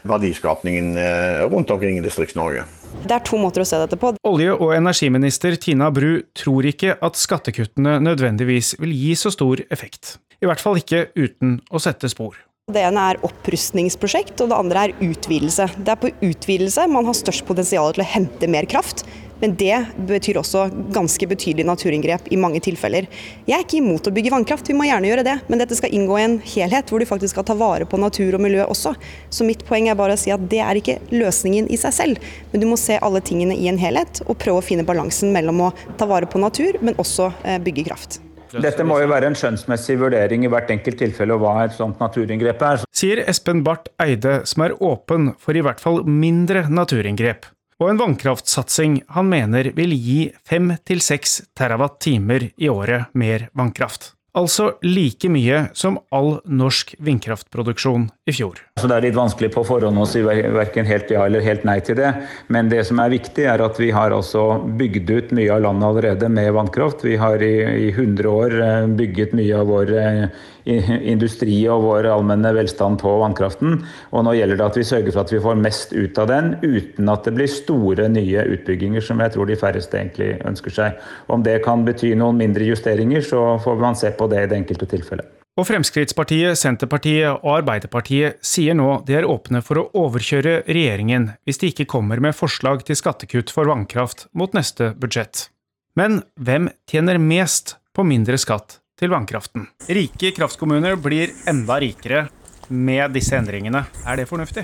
verdiskapningen eh, rundt omkring i Distrikts-Norge. Det er to måter å se dette på. Olje- og energiminister Tina Bru tror ikke at skattekuttene nødvendigvis vil gi så stor effekt. I hvert fall ikke uten å sette spor. Det ene er opprustningsprosjekt, og det andre er utvidelse. Det er på utvidelse man har størst potensial til å hente mer kraft. Men det betyr også ganske betydelig naturinngrep i mange tilfeller. Jeg er ikke imot å bygge vannkraft, vi må gjerne gjøre det. Men dette skal inngå i en helhet hvor du faktisk skal ta vare på natur og miljø også. Så mitt poeng er bare å si at det er ikke løsningen i seg selv. Men du må se alle tingene i en helhet og prøve å finne balansen mellom å ta vare på natur, men også eh, bygge kraft. Dette må jo være en skjønnsmessig vurdering i hvert enkelt tilfelle, og hva et sånt naturinngrep er. Sier Espen Barth Eide, som er åpen for i hvert fall mindre naturinngrep og en vannkraftsatsing han mener vil gi fem til seks terawatt-timer i året mer vannkraft. Altså like mye som all norsk vindkraftproduksjon i fjor. Så Det er litt vanskelig på forhånd å si verken helt ja eller helt nei til det. Men det som er viktig, er at vi har altså bygd ut mye av landet allerede med vannkraft. Vi har i, i 100 år eh, bygget mye av vår eh, industri og vår allmenne velstand på vannkraften. Og nå gjelder det at vi sørger for at vi får mest ut av den, uten at det blir store nye utbygginger, som jeg tror de færreste egentlig ønsker seg. Om det kan bety noen mindre justeringer, så får man se på det i det enkelte tilfellet. Og Fremskrittspartiet, Senterpartiet og Arbeiderpartiet sier nå de er åpne for å overkjøre regjeringen hvis de ikke kommer med forslag til skattekutt for vannkraft mot neste budsjett. Men hvem tjener mest på mindre skatt til vannkraften. Rike kraftkommuner blir enda rikere med disse endringene. Er det fornuftig?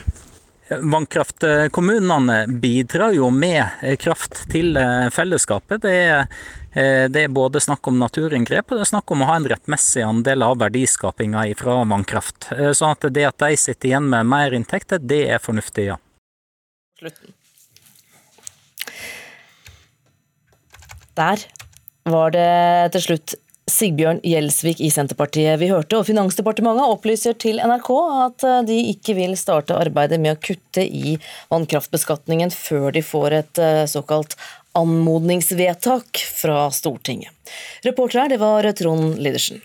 Vannkraftkommunene bidrar jo med kraft til eh, fellesskapet. Det er, eh, det er, både snakk om naturinngrep og det er snakk om å ha en rettmessig andel av verdiskapinga fra vannkraft. Sånn at det at de sitter igjen med mer inntekter, det er fornuftig, ja. Slutten. Der var det til slutt Sigbjørn Gjelsvik i Senterpartiet vi hørte, og Finansdepartementet opplyser til NRK at eh, de ikke vil starte arbeidet med å kutte i vannkraftbeskatningen før de får et eh, såkalt anmodningsvedtak fra Stortinget. Reporter her, det var Trond Lidersen.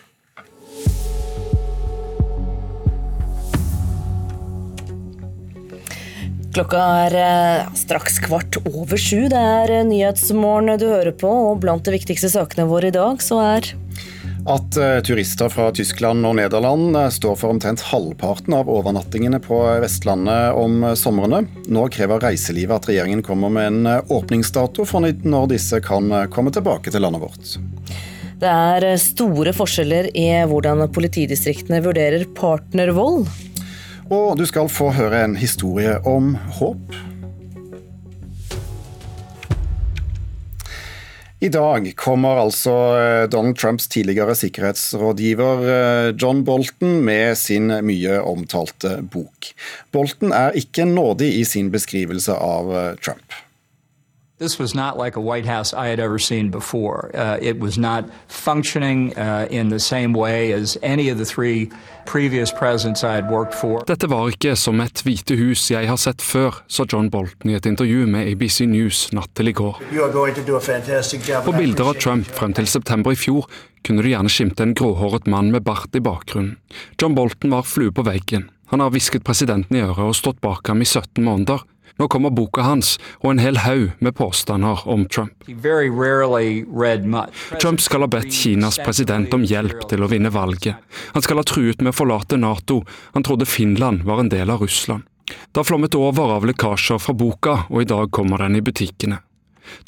Klokka er eh, straks kvart over sju. Det er Nyhetsmorgen du hører på, og blant de viktigste sakene våre i dag så er At eh, turister fra Tyskland og Nederland eh, står for omtrent halvparten av overnattingene på Vestlandet om somrene. Nå krever reiselivet at regjeringen kommer med en eh, åpningsdato for når disse kan komme tilbake til landet vårt. Det er store forskjeller i hvordan politidistriktene vurderer partnervold. Og du skal få høre en historie om håp. I dag kommer altså eh, Donald Trumps tidligere sikkerhetsrådgiver eh, John Bolton med sin mye omtalte bok. Bolton er ikke nådig i sin beskrivelse av eh, Trump. This was not like a White House I had ever seen before. Uh, it was not functioning uh, in the same way as any of the three previous presidents I had worked for. Dette var ikke som et hvite hus jeg har sett før, sa John Bolton i et intervju med ABC News natt til i går. På bilder av Trump frem til september i fjor kunne du gjerne skimte en gråhåret mann med bart i bakgrunnen. John Bolton var flue på veggen. Han har hvisket presidenten i øret og stått bak ham i 17 måneder. Nå kommer boka hans og en hel haug med påstander om Trump. Trump skal ha bedt Kinas president om hjelp til å vinne valget. Han skal ha truet med å forlate Nato. Han trodde Finland var en del av Russland. Det har flommet over av lekkasjer fra boka, og i dag kommer den i butikkene.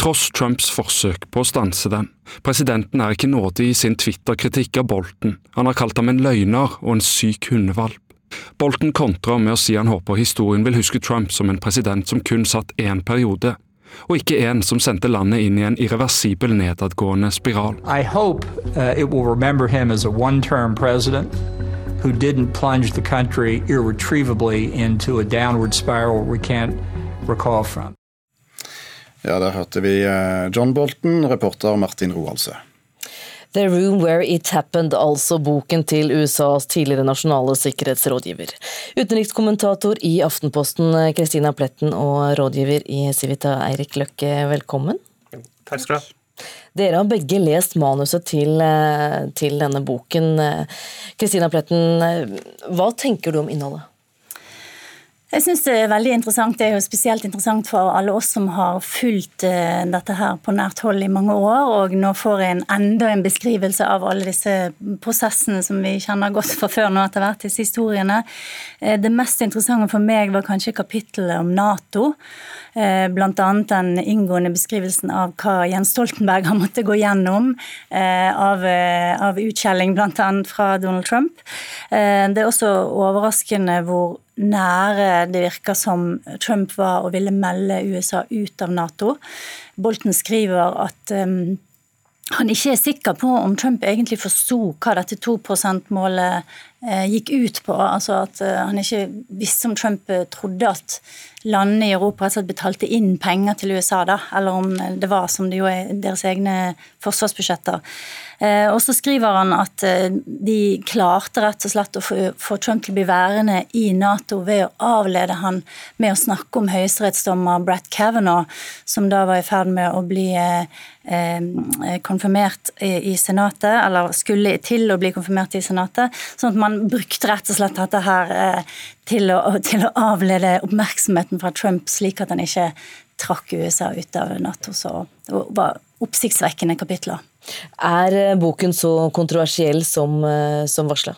Tross Trumps forsøk på å stanse den. Presidenten er ikke nådig i sin Twitter-kritikk av Bolten. Han har kalt ham en løgner og en syk hundevalp. Bolton kontrer med å si han håper historien vil huske Trump som en president som kun satt én periode, og ikke en som sendte landet inn i en irreversibel nedadgående spiral. I hope uh, it will remember him as a one-term president who didn't plunge the country irretrievably into a downward spiral we can't recall from. Ja, der hørte vi eh, John Bolton, reporter Martin Roaldsø. The Room Where It Happened, altså boken til USAs tidligere nasjonale sikkerhetsrådgiver. Utenrikskommentator i Aftenposten Kristina Pletten og rådgiver i Civita Eirik Løkke, velkommen. Takk skal du ha. Dere har begge lest manuset til, eh, til denne boken. Kristina Pletten, eh, hva tenker du om innholdet? Jeg synes Det er veldig interessant. Det er jo spesielt interessant for alle oss som har fulgt eh, dette her på nært hold i mange år, og nå får jeg en enda en beskrivelse av alle disse prosessene som vi kjenner godt fra før nå etter hvert, disse historiene. Eh, det mest interessante for meg var kanskje kapittelet om Nato. Blant Bl.a. den inngående beskrivelsen av hva Jens Stoltenberg har måttet gå gjennom av, av utskjelling bl.a. fra Donald Trump. Det er også overraskende hvor nære det virker som Trump var og ville melde USA ut av Nato. Bolten skriver at um, han ikke er sikker på om Trump egentlig forsto hva dette 2 %-målet eh, gikk ut på. Altså at eh, han ikke visste om Trump eh, trodde at landene i Europa rett og slett betalte inn penger til USA, da, eller om det var som det jo er deres egne forsvarsbudsjetter. Eh, og så skriver han at eh, de klarte rett og slett å få Trump til å bli værende i Nato ved å avlede han med å snakke om høyesterettsdommer Brett Kavanaugh, som da var i ferd med å bli eh, konfirmert i Senatet, eller skulle til å bli konfirmert i Senatet. Sånn at man brukte rett og slett dette her til å, til å avlede oppmerksomheten fra Trump, slik at han ikke trakk USA ut av Nato. Så det var oppsiktsvekkende kapitler. Er eh, boken så kontroversiell som, eh, som varsla?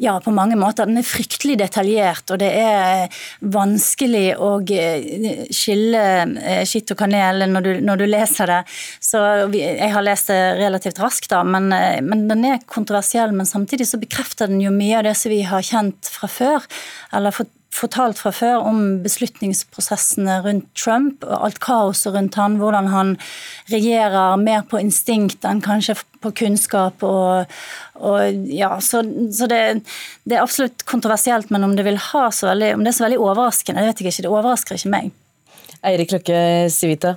Ja, på mange måter. Den er fryktelig detaljert, og det er vanskelig å eh, skille skitt og kanel når du, når du leser det. Så Jeg har lest det relativt raskt, da, men, men, den er kontroversiell. Men samtidig så bekrefter den jo mye av det som vi har kjent fra før. eller fått fortalt fra før om beslutningsprosessene rundt Trump og alt kaoset rundt han, hvordan han regjerer mer på instinkt enn kanskje på kunnskap. og, og ja, Så, så det, det, er absolutt kontroversielt, men om det, veldig, om det er så veldig overraskende, det vet jeg ikke. Det overrasker ikke meg. Eirik Løkke Civita,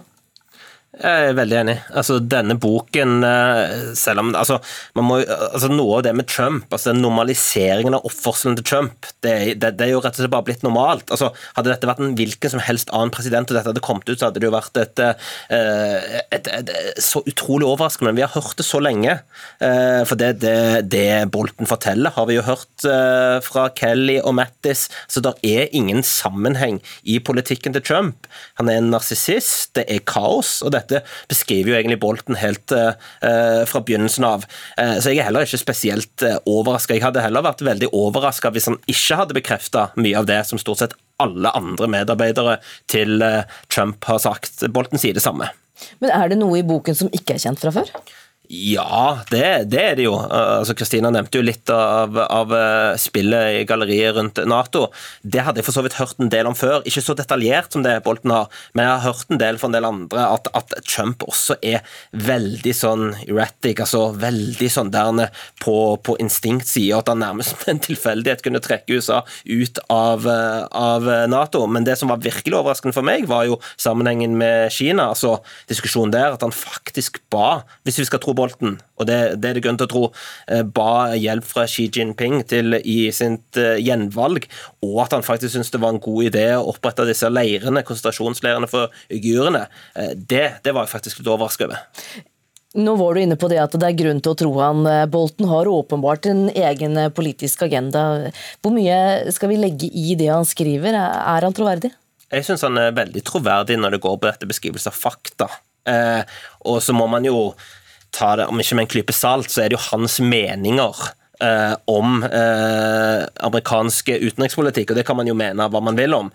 jeg er veldig enig. Altså, denne boken, eh, selv om altså, må, altså, Noe av det med Trump, altså normaliseringen av oppførselen til Trump, det, det, det, er jo rett og slett bare blitt normalt. Altså, hadde dette vært en hvilken som helst annen president, og dette hadde kommet ut, så hadde det jo vært et, et, eh, et, et så utrolig overraskende. Men vi har hørt det så lenge. Eh, for det, det, Bolten forteller, har vi jo hørt fra Kelly og Mattis. Så det er ingen sammenheng i politikken til Trump. Han er en narsissist, det er kaos. og det dette beskriver jo egentlig Bolten helt eh, fra begynnelsen av. Eh, så jeg er heller ikke spesielt eh, overraska. Jeg hadde heller vært veldig overraska hvis han ikke hadde bekrefta mye av det som stort sett alle andre medarbeidere til Trump har sagt. Bolten sier det samme. Men er det noe i boken som ikke er kjent fra før? Ja, det, det, er det jo. Altså, Kristina nevnte jo litt av, av, eh, spillet i galleriet rundt Nato. Det hadde jeg for så vidt hørt en del om før. Ikke så detaljert som det Bolten har, men jeg har hørt en del fra en del andre at, at Trump også er veldig sånn erratic, altså veldig sånn der på, på instinktsida, at han nærmest med en tilfeldighet kunne trekke USA ut av, eh, av, Nato. Men det som var virkelig overraskende for meg, var jo sammenhengen med Kina, altså diskusjonen der, at han faktisk ba, hvis vi skal tro Bolten, og det, det, er det grunn til å tro, eh, ba hjelp fra Xi Jinping til i sitt eh, gjenvalg, og at han faktisk syntes det var en god idé å opprette disse leirene, konsentrasjonsleirene for uigurene, eh, det, det var jeg faktisk litt overrasket over. Nå var du inne på det at det er grunn til å tro han. Bolten har åpenbart en egen politisk agenda. Hvor mye skal vi legge i det han skriver? Er han troverdig? Jeg syns han er veldig troverdig når det går på dette beskrivelse av fakta. Eh, og så må man jo ta det, om ikke med en klype salt, så er det jo hans meninger eh, om eh, amerikansk utenrikspolitikk, og det kan man jo mene hva man vil om.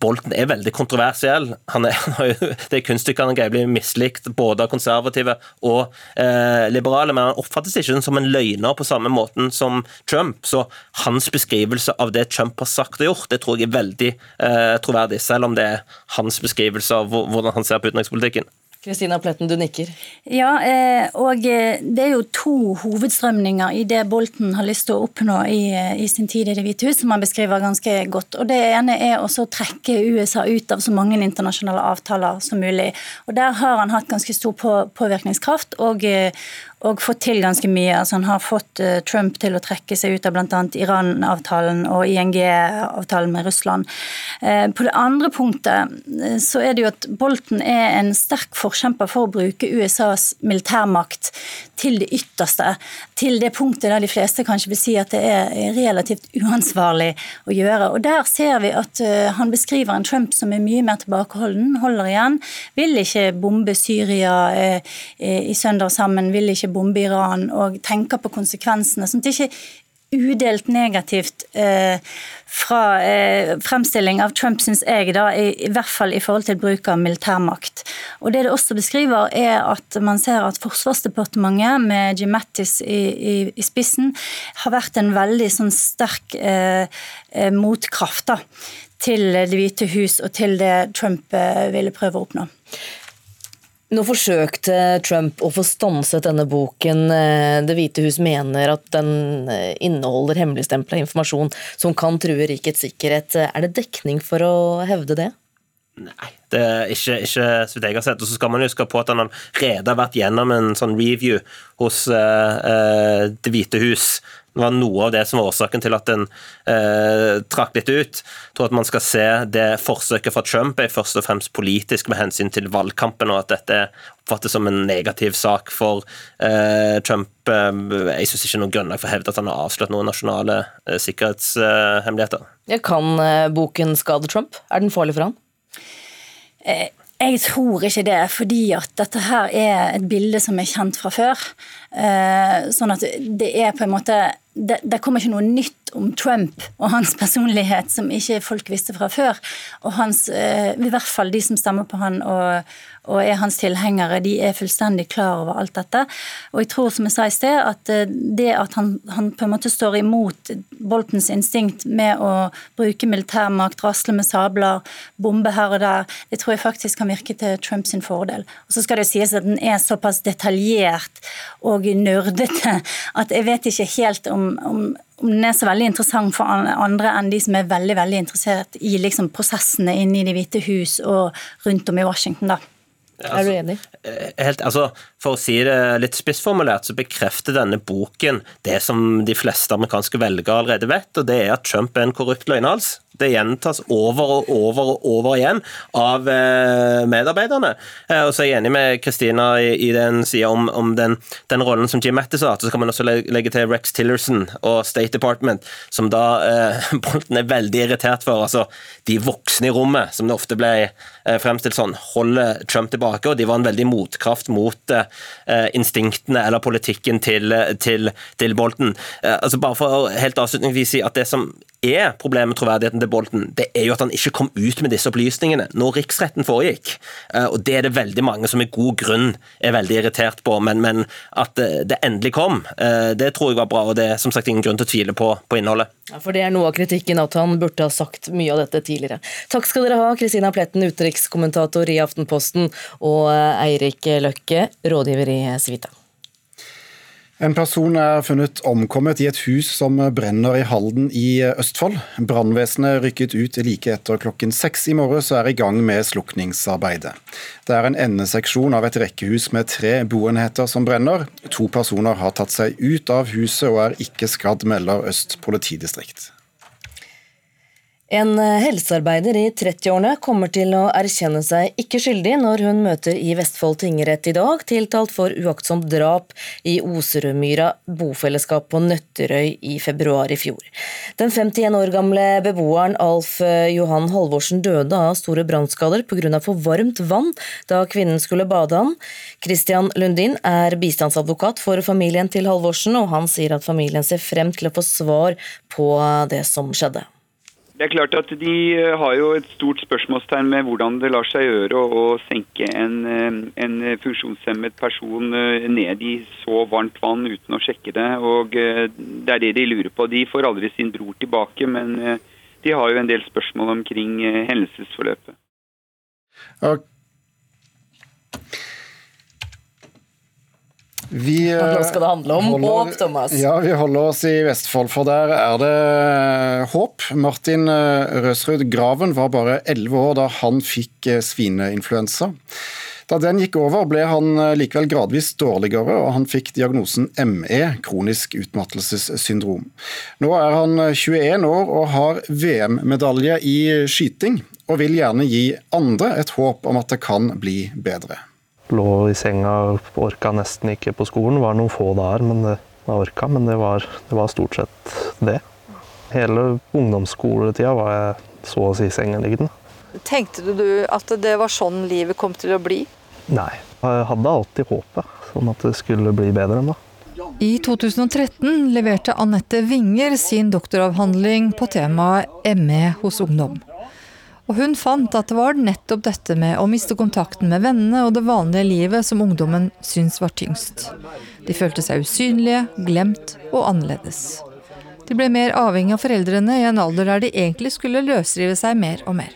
Bolten er veldig kontroversiell. Han er, det kunststykket han greier blir mislikt både av konservative og eh, liberale, men han oppfattes ikke som en løgner på samme måten som Trump. Så hans beskrivelse av det Trump har sagt og gjort, det tror jeg er veldig eh, troverdig, selv om det er hans beskrivelse av hvordan han ser på utenrikspolitikken. Kristina Pletten, du nikker. Ja, eh, og eh, det er jo to hovedstrømninger i det Bolten har lyst til å oppnå i, eh, i sin tid i Det hvite hus, som han beskriver ganske godt. Og Det ene er også å trekke USA ut av så mange internasjonale avtaler som mulig. Og Der har han hatt ganske stor påvirkningskraft, og, og fått til ganske mye. Altså Han har fått uh, Trump til å trekke seg ut av bl.a. Iran-avtalen og ING-avtalen med Russland. Uh, på det andre punktet uh, så er det jo at Bolten er en sterk forkjemper for å bruke USAs militærmakt til det ytterste. Til det punktet der de fleste kanskje vil si at det er relativt uansvarlig å gjøre. Og Der ser vi at han beskriver en Trump som er mye mer tilbakeholden, holder igjen. Vil ikke bombe Syria i søndag sammen, vil ikke bombe Iran og tenker på konsekvensene. sånn at det ikke udelt negativt eh, fra eh, fremstilling av Trump, syns jeg, da, i, i, hvert fall i forhold til bruk av militærmakt. Og Det det også beskriver, er at man ser at Forsvarsdepartementet, med Jim Mattis i, i, i spissen, har vært en veldig sånn sterk eh, eh motkraft da, til Det hvite hus og til det Trump eh, ville prøve å oppnå. Nå forsøkte Trump å få stanset denne boken. Eh, Det hvite hus mener at den eh, inneholder hemmeligstempla informasjon som kan true rikets sikkerhet. Er det dekning for å hevde det? Nei, det er ikke, ikke så vidt jeg har sett. Og så skal man huske på at han allerede har vært gjennom en sånn review hos uh, Det hvite hus det var noe av det som var årsaken til at den eh, trakk litt ut. Jeg tror at man skal se det forsøket fra Trump er først og fremst politisk med hensyn til valgkampen, og at dette oppfattes som en negativ sak for eh, Trump. Eh, jeg syns ikke noe grunnlag for å hevde at han har avslørt noen nasjonale eh, sikkerhetshemmeligheter. Kan eh, boken skade Trump? Er den farlig for han? Eh, jeg tror ikke det, fordi at dette her er et bilde som er kjent fra før. Sånn at det er på en måte det, det, kommer ikke noe nytt om Trump og hans personlighet som ikke folk visste fra før. Og hans, eh, I hvert fall de som stemmer på han og, og, er hans tilhengere, de er fullstendig klar over alt dette. Og jeg tror, som jeg sa i sted, at eh, det at han, han på en måte står imot Boltens instinkt med å bruke militærmakt, rasle med sabler, bombe her og der, det tror jeg faktisk kan virke til Trumps fordel. Og så skal det sies at den er såpass detaljert og nerdete at jeg vet ikke helt om om, om, den er så veldig interessant for andre enn de som er veldig veldig interessert i liksom, prosessene inne i Det hvite hus og rundt om i Washington. da. Altså, er du enig? Eh, helt, altså, for å si det litt spissformulert, så bekrefter denne boken det som de fleste amerikanske velgere allerede vet, og det er at Trump er en korrupt løgnhals. Det gjentas over og over og over igjen av eh, medarbeiderne. Eh, og så er jeg enig med Kristina i, i den sida om, om, den, den, rollen som Jim Mattis har. Så kan man også legge til Rex Tillerson og State Department, som da eh, Bolten er veldig irritert for. Altså de voksne i rommet, som det ofte ble fremstilt sånn, holder Trump tilbake tilbake, og de var en veldig motkraft mot uh, instinktene eller politikken til, til, til Bolten. Altså bare for helt avslutningsvis si at det som er problemet med troverdigheten til Bolten, det er jo at han ikke kom ut med disse opplysningene når riksretten foregikk. Og Det er det veldig mange som med god grunn er veldig irritert på, men, men at det endelig kom, det tror jeg var bra. og Det er som sagt ingen grunn til å tvile på, på innholdet. Ja, For det er noe av kritikken at han burde ha sagt mye av dette tidligere. Takk skal dere ha, Kristina Pletten, utenrikskommentator i Aftenposten, og Eirik Løkke, rådgiver i Civita. En person er funnet omkommet i et hus som brenner i Halden i Østfold. Brannvesenet rykket ut like etter klokken seks i morges og er i gang med slukningsarbeidet. Det er en endeseksjon av et rekkehus med tre boenheter som brenner. To personer har tatt seg ut av huset og er ikke skadd, melder Øst politidistrikt. En helsearbeider i 30-årene kommer til å erkjenne seg ikke skyldig når hun møter i Vestfold tingrett i dag, tiltalt for uaktsomt drap i Oserudmyra bofellesskap på Nøtterøy i februar i fjor. Den 51 år gamle beboeren Alf Johan Halvorsen døde av store brannskader pga. for varmt vann da kvinnen skulle bade han. Christian Lundin er bistandsadvokat for familien til Halvorsen, og han sier at familien ser frem til å få svar på det som skjedde. Det er klart at De eh, har jo et stort spørsmålstegn med hvordan det lar seg gjøre å senke en, eh, en funksjonshemmet person eh, ned i så varmt vann uten å sjekke det. og Det er det de lurer på. De får aldri sin bror tilbake, men de har jo en del spørsmål omkring hendelsesforløpet. Okay. Vi, Nå skal det handle om holder, håp, Thomas. Ja, vi holder oss i Vestfold, for der er det håp. Martin eh, Røsrud Graven var bare elleve år da han fikk eh, svineinfluensa. Da den gikk over, ble han eh, likevel gradvis dårligere, og han fikk diagnosen ME, kronisk utmattelsessyndrom. Nå er han 21 år og har VM-medalje i skyting, og vil gjerne gi andre et håp om at det kan bli bedre. Lå i senga, orka nesten ikke på skolen. Det var noen få dager men det, jeg orka, men det var, det var, stort sett det. Hele ungdomsskoletida var jeg så å si sengeliggende. Tenkte du at det var sånn livet kom til å bli? Nei, jeg hadde alltid håpet om at det skulle bli bedre enn da. I 2013 leverte Anette Winger sin doktoravhandling på temaet ME hos ungdom. Og hun fant at det var nettopp dette med å miste kontakten med vennene og det vanlige livet som ungdommen syntes var tyngst. De følte seg usynlige, glemt og annerledes. De ble mer avhengig av foreldrene i en alder der de egentlig skulle løsrive seg mer og mer.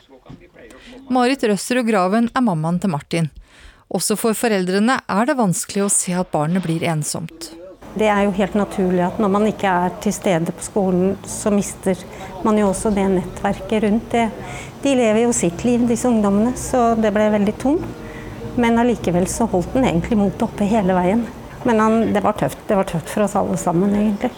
Marit Røsserud Graven er mammaen til Martin. Også for foreldrene er det vanskelig å se at barnet blir ensomt. Det er jo helt naturlig at når man ikke er til stede på skolen, så mister man jo også det nettverket rundt det. De lever jo sitt liv, disse ungdommene, så det ble veldig tom. Men allikevel så holdt den egentlig motet oppe hele veien. Men han, det var tøft. Det var tøft for oss alle sammen, egentlig.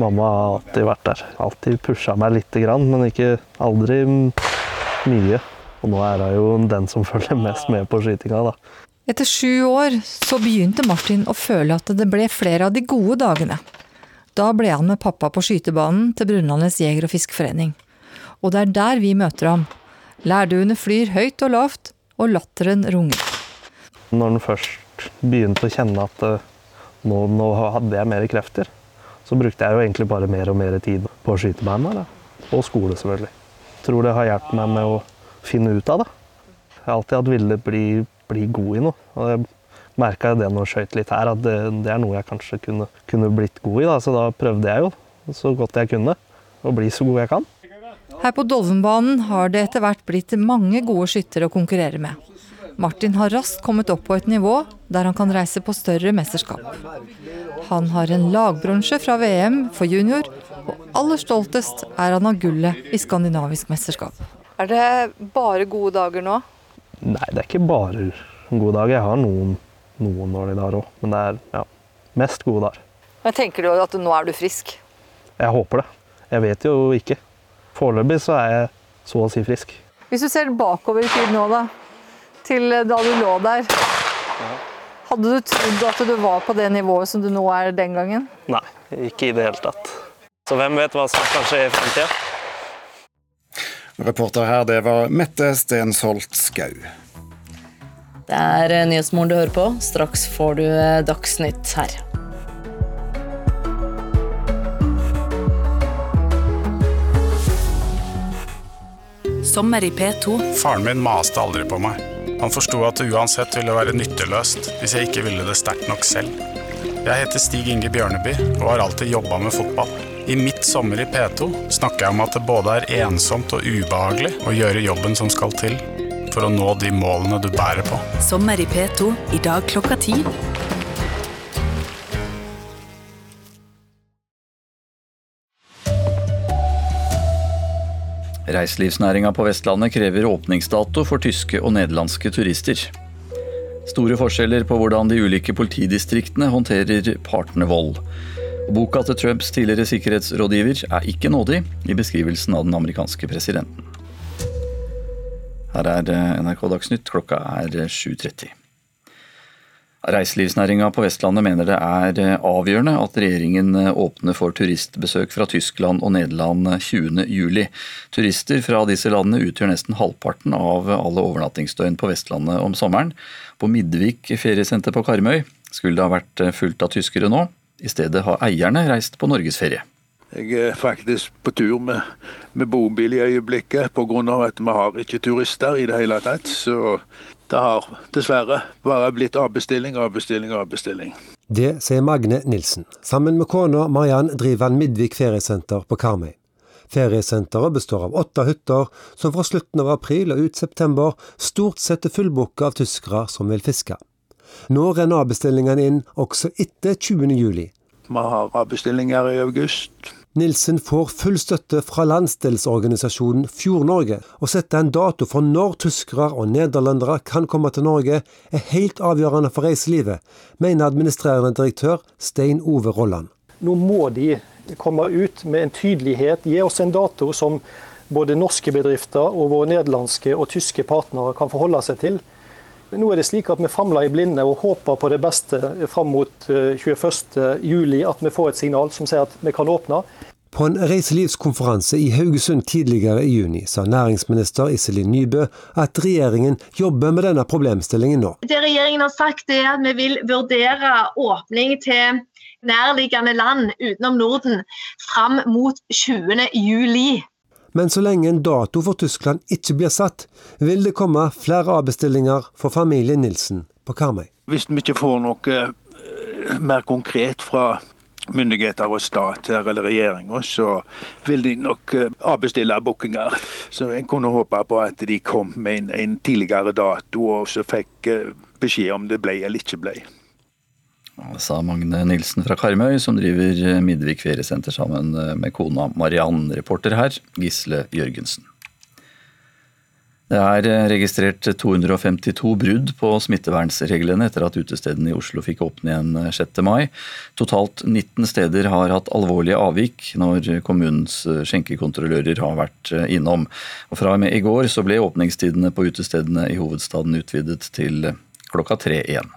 Mamma har alltid vært der. Alltid pusha meg lite grann, men ikke aldri mye. Og nå er hun jo den som følger mest med på skytinga, da. Etter sju år så begynte Martin å føle at det ble flere av de gode dagene. Da ble han med pappa på skytebanen til Brunlandets jeger- og fiskeforening. Og det er der vi møter ham. Lærduene flyr høyt og lavt, og latteren runger. Når han først begynte å kjenne at eh, nå, nå, hadde jeg mer krefter, så brukte jeg jo egentlig bare mer og mer tid på skytebanen. Og skole, selvfølgelig. Jeg tror det har hjulpet meg med å finne ut av det. Jeg har alltid hatt ville bli bli god i noe. Og jeg merka det når jeg skøyt litt her, at det, det, er noe jeg kanskje kunne, kunne blitt god i. Da. Så da prøvde jeg jo så godt jeg kunne å bli så god jeg kan. Her på Dolvenbanen har det etter hvert blitt mange gode skyttere å konkurrere med. Martin har raskt kommet opp på et nivå der han kan reise på større mesterskap. Han har en lagbronse fra VM for junior, og aller stoltest er han av gullet i skandinavisk mesterskap. Er det bare gode dager nå? Nei, det er ikke bare gode dager. Jeg har noen, noen dårlige dager òg, men det er ja, mest gode dager. Men Tenker du at nå er du frisk? Jeg håper det. Jeg vet jo ikke. Foreløpig så er jeg så å si frisk. Hvis du ser bakover i tid nå, da, til da du lå der. Hadde du trodd at du var på det nivået som du nå er den gangen? Nei, ikke i det hele tatt. Så hvem vet hva som kanskje er i fremtida? Reporter her, det var Mette Stensholt Skau. Det er eh, Nyhetsmorgen du hører på. Straks får du eh, Dagsnytt her. Sommer i P2. Faren min maste aldri på meg. Han forsto at det uansett ville være nytteløst hvis jeg ikke ville det sterkt nok selv. Jeg heter Stig Inge Bjørneby og har alltid jobba med fotball. I Mitt sommer i P2 snakker jeg om at det både er ensomt og ubehagelig å gjøre jobben som skal til for å nå de målene du bærer på. Sommer i P2 i dag klokka ti. Reiselivsnæringa på Vestlandet krever åpningsdato for tyske og nederlandske turister. Store forskjeller på hvordan de ulike politidistriktene håndterer partnervold. Boka til Trumps tidligere sikkerhetsrådgiver er ikke nådig i beskrivelsen av den amerikanske presidenten. Her er NRK Dagsnytt, klokka er 7.30. Reiselivsnæringa på Vestlandet mener det er avgjørende at regjeringen åpner for turistbesøk fra Tyskland og Nederland 20.07. Turister fra disse landene utgjør nesten halvparten av alle overnattingsdøgn på Vestlandet om sommeren. På Midvik feriesenter på Karmøy skulle det ha vært fullt av tyskere nå. I stedet har eierne reist på norgesferie. Jeg er faktisk på tur med, med bobil i øyeblikket pga. at vi har ikke turister i det hele tatt. Så det har dessverre bare blitt avbestilling, avbestilling, avbestilling. Det sier Magne Nilsen. Sammen med kona Mariann driver han Midvik feriesenter på Karmøy. Feriesenteret består av åtte hytter, som fra slutten av april og ut september stort sett er fullbooka av tyskere som vil fiske. Nå renner avbestillingene inn også etter 20. juli. Vi har avbestillinger i august. Nilsen får full støtte fra landsdelsorganisasjonen Fjord-Norge, Å sette en dato for når tyskere og nederlendere kan komme til Norge, er helt avgjørende for reiselivet, mener administrerende direktør Stein Ove Rolland. Nå må de komme ut med en tydelighet, gi oss en dato som både norske bedrifter og våre nederlandske og tyske partnere kan forholde seg til. Nå er det slik at vi famler i blinde og håper på det beste fram mot 21.07, at vi får et signal som sier at vi kan åpne. På en reiselivskonferanse i Haugesund tidligere i juni sa næringsminister Iselin Nybø at regjeringen jobber med denne problemstillingen nå. Det regjeringen har sagt er at vi vil vurdere åpning til nærliggende land utenom Norden fram mot 20. juli. Men så lenge en dato for Tyskland ikke blir satt, vil det komme flere avbestillinger for familien Nilsen på Karmøy. Hvis vi ikke får noe eh, mer konkret fra myndigheter og stat her, eller regjeringa, så vil de nok eh, avbestille bookinger. Så en kunne håpe på at de kom med en, en tidligere dato, og så fikk eh, beskjed om det ble eller ikke ble. Sa Magne Nilsen fra Karmøy, som driver Midvik feriesenter sammen med kona Mariann. Reporter her, Gisle Jørgensen. Det er registrert 252 brudd på smittevernreglene etter at utestedene i Oslo fikk åpne igjen 6. mai. Totalt 19 steder har hatt alvorlige avvik når kommunens skjenkekontrollører har vært innom. Og Fra og med i går ble åpningstidene på utestedene i hovedstaden utvidet til klokka tre igjen.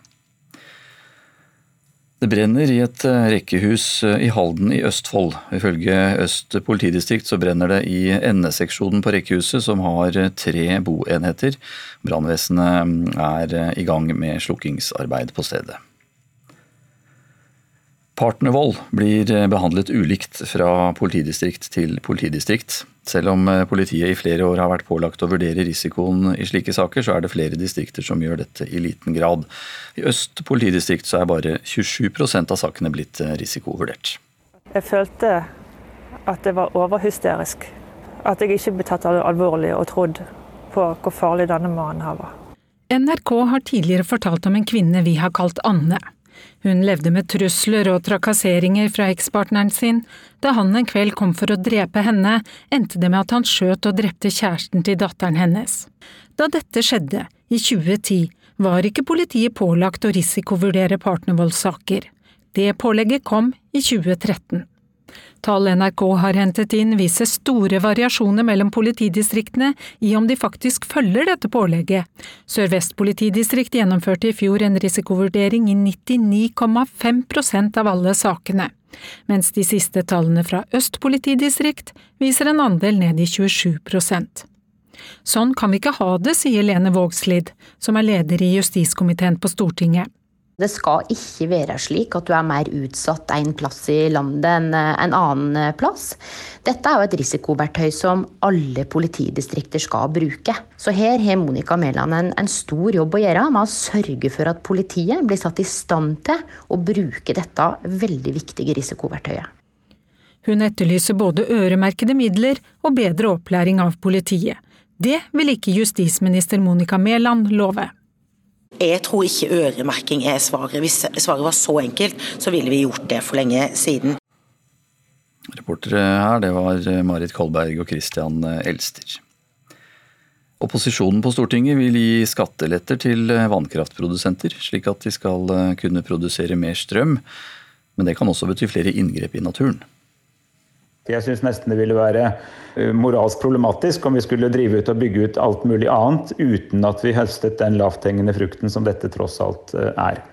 Det brenner i et rekkehus i Halden i Østfold. Ifølge Øst politidistrikt så brenner det i endeseksjonen på rekkehuset, som har tre boenheter. Brannvesenet er i gang med slukkingsarbeid på stedet. Partnervold blir behandlet ulikt fra politidistrikt til politidistrikt. Selv om politiet i flere år har vært pålagt å vurdere risikoen i slike saker, så er det flere distrikter som gjør dette i liten grad. I Øst politidistrikt så er bare 27% av sakene blitt risikovurdert. Jeg følte at det var overhysterisk. At jeg ikke ble tatt alvorlig og trodd på hvor farlig denne mannen her var. NRK har tidligere fortalt om en kvinne vi har kalt Anne. Hun levde med trusler og trakasseringer fra ekspartneren sin. Da han en kveld kom for å drepe henne, endte det med at han skjøt og drepte kjæresten til datteren hennes. Da dette skjedde, i 2010, var ikke politiet pålagt å risikovurdere partnervoldssaker. Det pålegget kom i 2013. Tall NRK har hentet inn viser store variasjoner mellom politidistriktene i om de faktisk følger dette pålegget. Sør-Vest politidistrikt gjennomførte i fjor en risikovurdering i 99,5% av alle sakene, mens de siste tallene fra Øst politidistrikt viser en andel ned i 27% Sånn kan vi ikke ha det, sier Lene Vågslid, som er leder i justiskomiteen på Stortinget. Det skal ikke være slik at du er mer utsatt en plass i landet enn en annen plass. Dette er jo et risikoverktøy som alle politidistrikter skal bruke. Så her har Monica Mæland en, en, stor jobb å gjøre med å sørge for at politiet blir satt i stand til å bruke dette veldig viktige risikoverktøyet. Hun etterlyser både øremerkede midler og bedre opplæring av politiet. Det vil ikke justisminister Monica Mæland love. Jeg tror ikke øremerking er svaret. Hvis svaret var så enkelt, så ville vi gjort det for lenge siden. Reportere her, det var Marit Kolberg og Christian Elster. Opposisjonen på Stortinget vil gi skatteletter til vannkraftprodusenter, slik at de skal kunne produsere mer strøm. Men det kan også bety flere inngrep i naturen. Jeg syns nesten det ville være eh, moralsk problematisk om vi skulle drive ut og bygge ut alt mulig annet uten at vi høstet den lavthengende frukten som dette tross alt eh, er.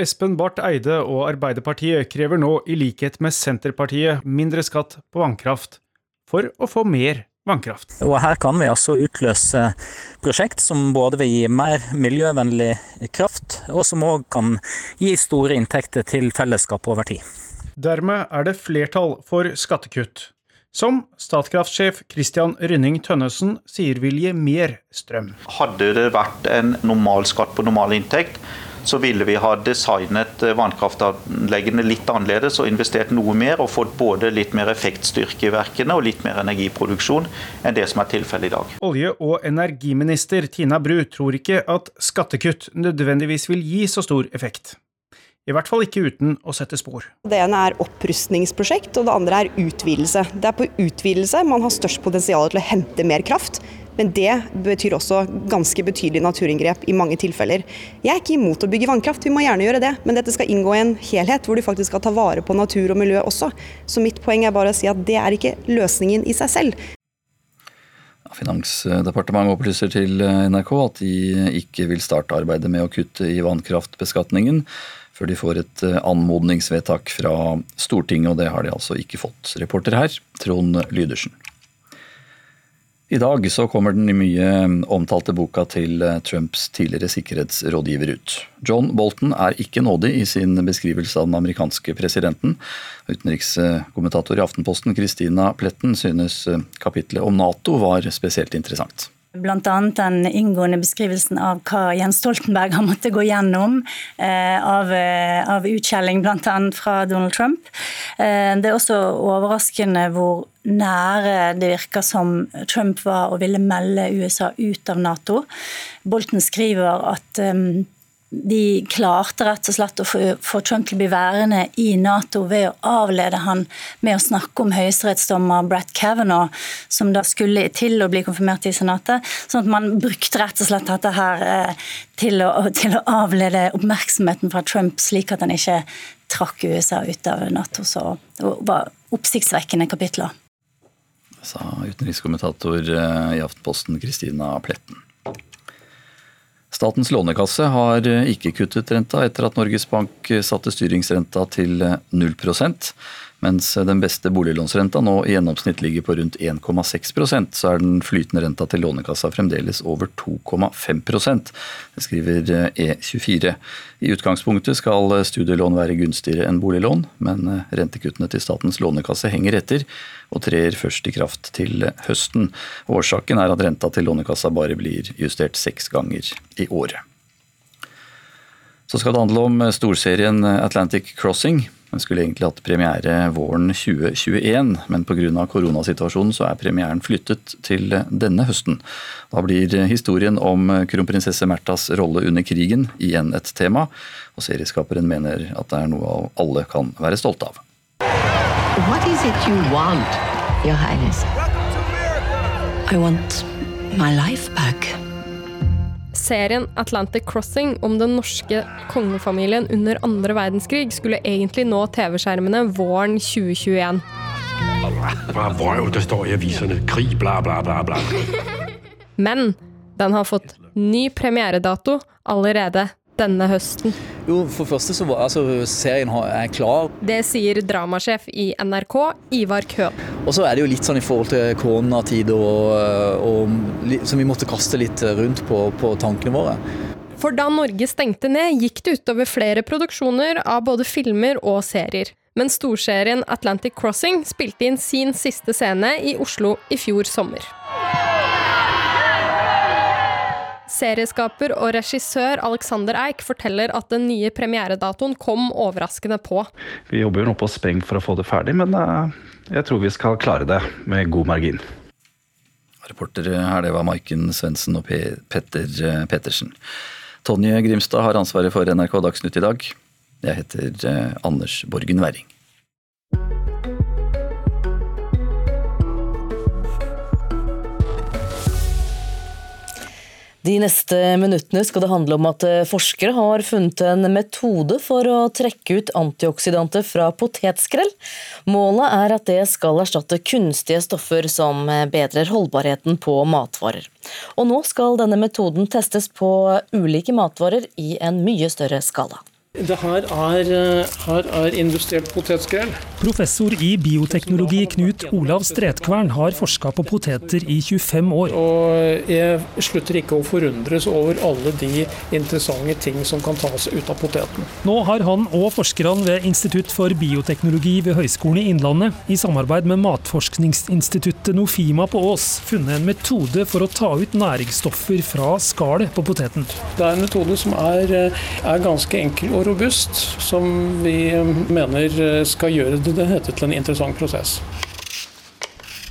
Espen Barth Eide og Arbeiderpartiet krever nå, i likhet med Senterpartiet, mindre skatt på vannkraft for å få mer vannkraft. Og her kan vi altså utløse prosjekt som både vil gi mer miljøvennlig kraft, og som òg kan gi store inntekter til fellesskapet over tid. Dermed er det flertall for skattekutt, som Statkraftsjef Christian Rynning Tønnesen sier vil gi mer strøm. Hadde det vært en normal skatt på normal inntekt, så ville vi ha designet vannkraftanleggene litt annerledes og investert noe mer og fått både litt mer effektstyrke i verkene og litt mer energiproduksjon enn det som er tilfellet i dag. Olje- og energiminister Tina Bru tror ikke at skattekutt nødvendigvis vil gi så stor effekt. I hvert fall ikke uten å sette spor. Det ene er opprustningsprosjekt, og det andre er utvidelse. Det er på utvidelse man har størst potensial til å hente mer kraft. Men det betyr også ganske betydelig naturinngrep i mange tilfeller. Jeg er ikke imot å bygge vannkraft, vi må gjerne gjøre det. Men dette skal inngå i en helhet hvor du faktisk skal ta vare på natur og miljø også. Så mitt poeng er bare å si at det er ikke løsningen i seg selv. Finansdepartementet opplyser til NRK at de ikke vil starte arbeidet med å kutte i vannkraftbeskatningen før de får et eh, anmodningsvedtak fra Stortinget, og det har de altså ikke fått. Reporter her, Trond Lydersen. I dag så kommer den mye omtalte boka til eh, Trumps tidligere sikkerhetsrådgiver ut. John Bolton er ikke nådig i sin beskrivelse av den amerikanske presidenten. Utenrikskommentator i Aftenposten Christina Pletten synes eh, kapitlet om Nato var spesielt interessant. Bl.a. den inngående beskrivelsen av hva Jens Stoltenberg har måttet gå gjennom eh, av, eh, av utskjelling bl.a. fra Donald Trump. Eh, det er også overraskende hvor nære det virker som Trump var å ville melde USA ut av Nato. Bolten skriver at eh, de klarte rett og slett å få Trump til å bli værende i Nato ved å avlede han med å snakke om høyesterettsdommer Brett Kavanaugh, som da skulle til å bli konfirmert i Senatet. Sånn at man brukte rett og slett dette her eh, til å, til å avlede oppmerksomheten fra Trump, slik at han ikke trakk USA ut av Nato. Så det var oppsiktsvekkende kapitler. Sa utenrikskommentator eh, i Aftenposten Kristina Pletten. Statens lånekasse har eh, ikke kuttet renta etter at Norges Bank eh, satte styringsrenta til 0 eh, mens den beste boliglånsrenta nå i gjennomsnitt ligger på rundt 1,6% så er den flytende renta til Lånekassa fremdeles over 2,5 Det skriver E24. I utgangspunktet skal studielån være gunstigere enn boliglån, men rentekuttene til Statens lånekasse henger etter og trer først i kraft til høsten. Årsaken er at renta til Lånekassa bare blir justert seks ganger i året. Så skal det handle om storserien Atlantic Crossing. Den skulle egentlig hatt premiere våren 2021, men pga. koronasituasjonen så er premieren flyttet til denne høsten. Da blir historien om kronprinsesse Märthas rolle under krigen igjen et tema, og serieskaperen mener at det er noe alle kan være stolte av. What is it you want, Your Highness? I want my life back serien Atlantic Crossing om den norske kongefamilien under andre verdenskrig skulle egentlig nå TV-skjermene våren 2021. Men den har fått ny premieredato allerede denne høsten? Jo, for første så var altså, serien er klar. Det sier dramasjef i NRK, Ivar Køhn. Og så er det jo litt sånn i forhold til koronatid og, og, som vi måtte kaste litt rundt på, på tankene våre. For da Norge stengte ned, gikk det utover flere produksjoner av både filmer og serier. Men storserien Atlantic Crossing spilte inn sin siste scene i Oslo i fjor sommer. Serieskaper og regissør Alexander Eik forteller at den nye premieredatoen kom overraskende på. Vi jobber jo nå på spreng for å få det ferdig, men eh, jeg tror vi skal klare det med god margin. Reporter her, det var Maiken Svendsen og Petter eh, Pettersen. Tonje Grimstad har ansvaret for NRK Dagsnytt i dag. Jeg heter eh, Anders Borgen Werring. De neste minuttene skal det handle om at eh, forskere har funnet en metode for å trekke ut antioksidanter fra potetskrell. Målet er at det skal erstatte kunstige stoffer som eh, bedrer holdbarheten på matvarer. Og nå skal denne metoden testes på ulike matvarer i en mye større skala. Det her er, eh, her er industrielt potetskrell. Professor i bioteknologi Knut Olav Stretkvern har forska på poteter i 25 år. Og jeg slutter ikke å forundres over alle de interessante ting som kan tas ut av poteten. Nå har han og forskerne ved Institutt for bioteknologi ved Høgskolen i Innlandet, i samarbeid med matforskningsinstituttet Nofima på Ås, funnet en metode for å ta ut næringsstoffer fra skallet på poteten. Det er en metode som er, eh, er ganske enkel å robust, som vi mener skal gjøre det, det til en interessant prosess.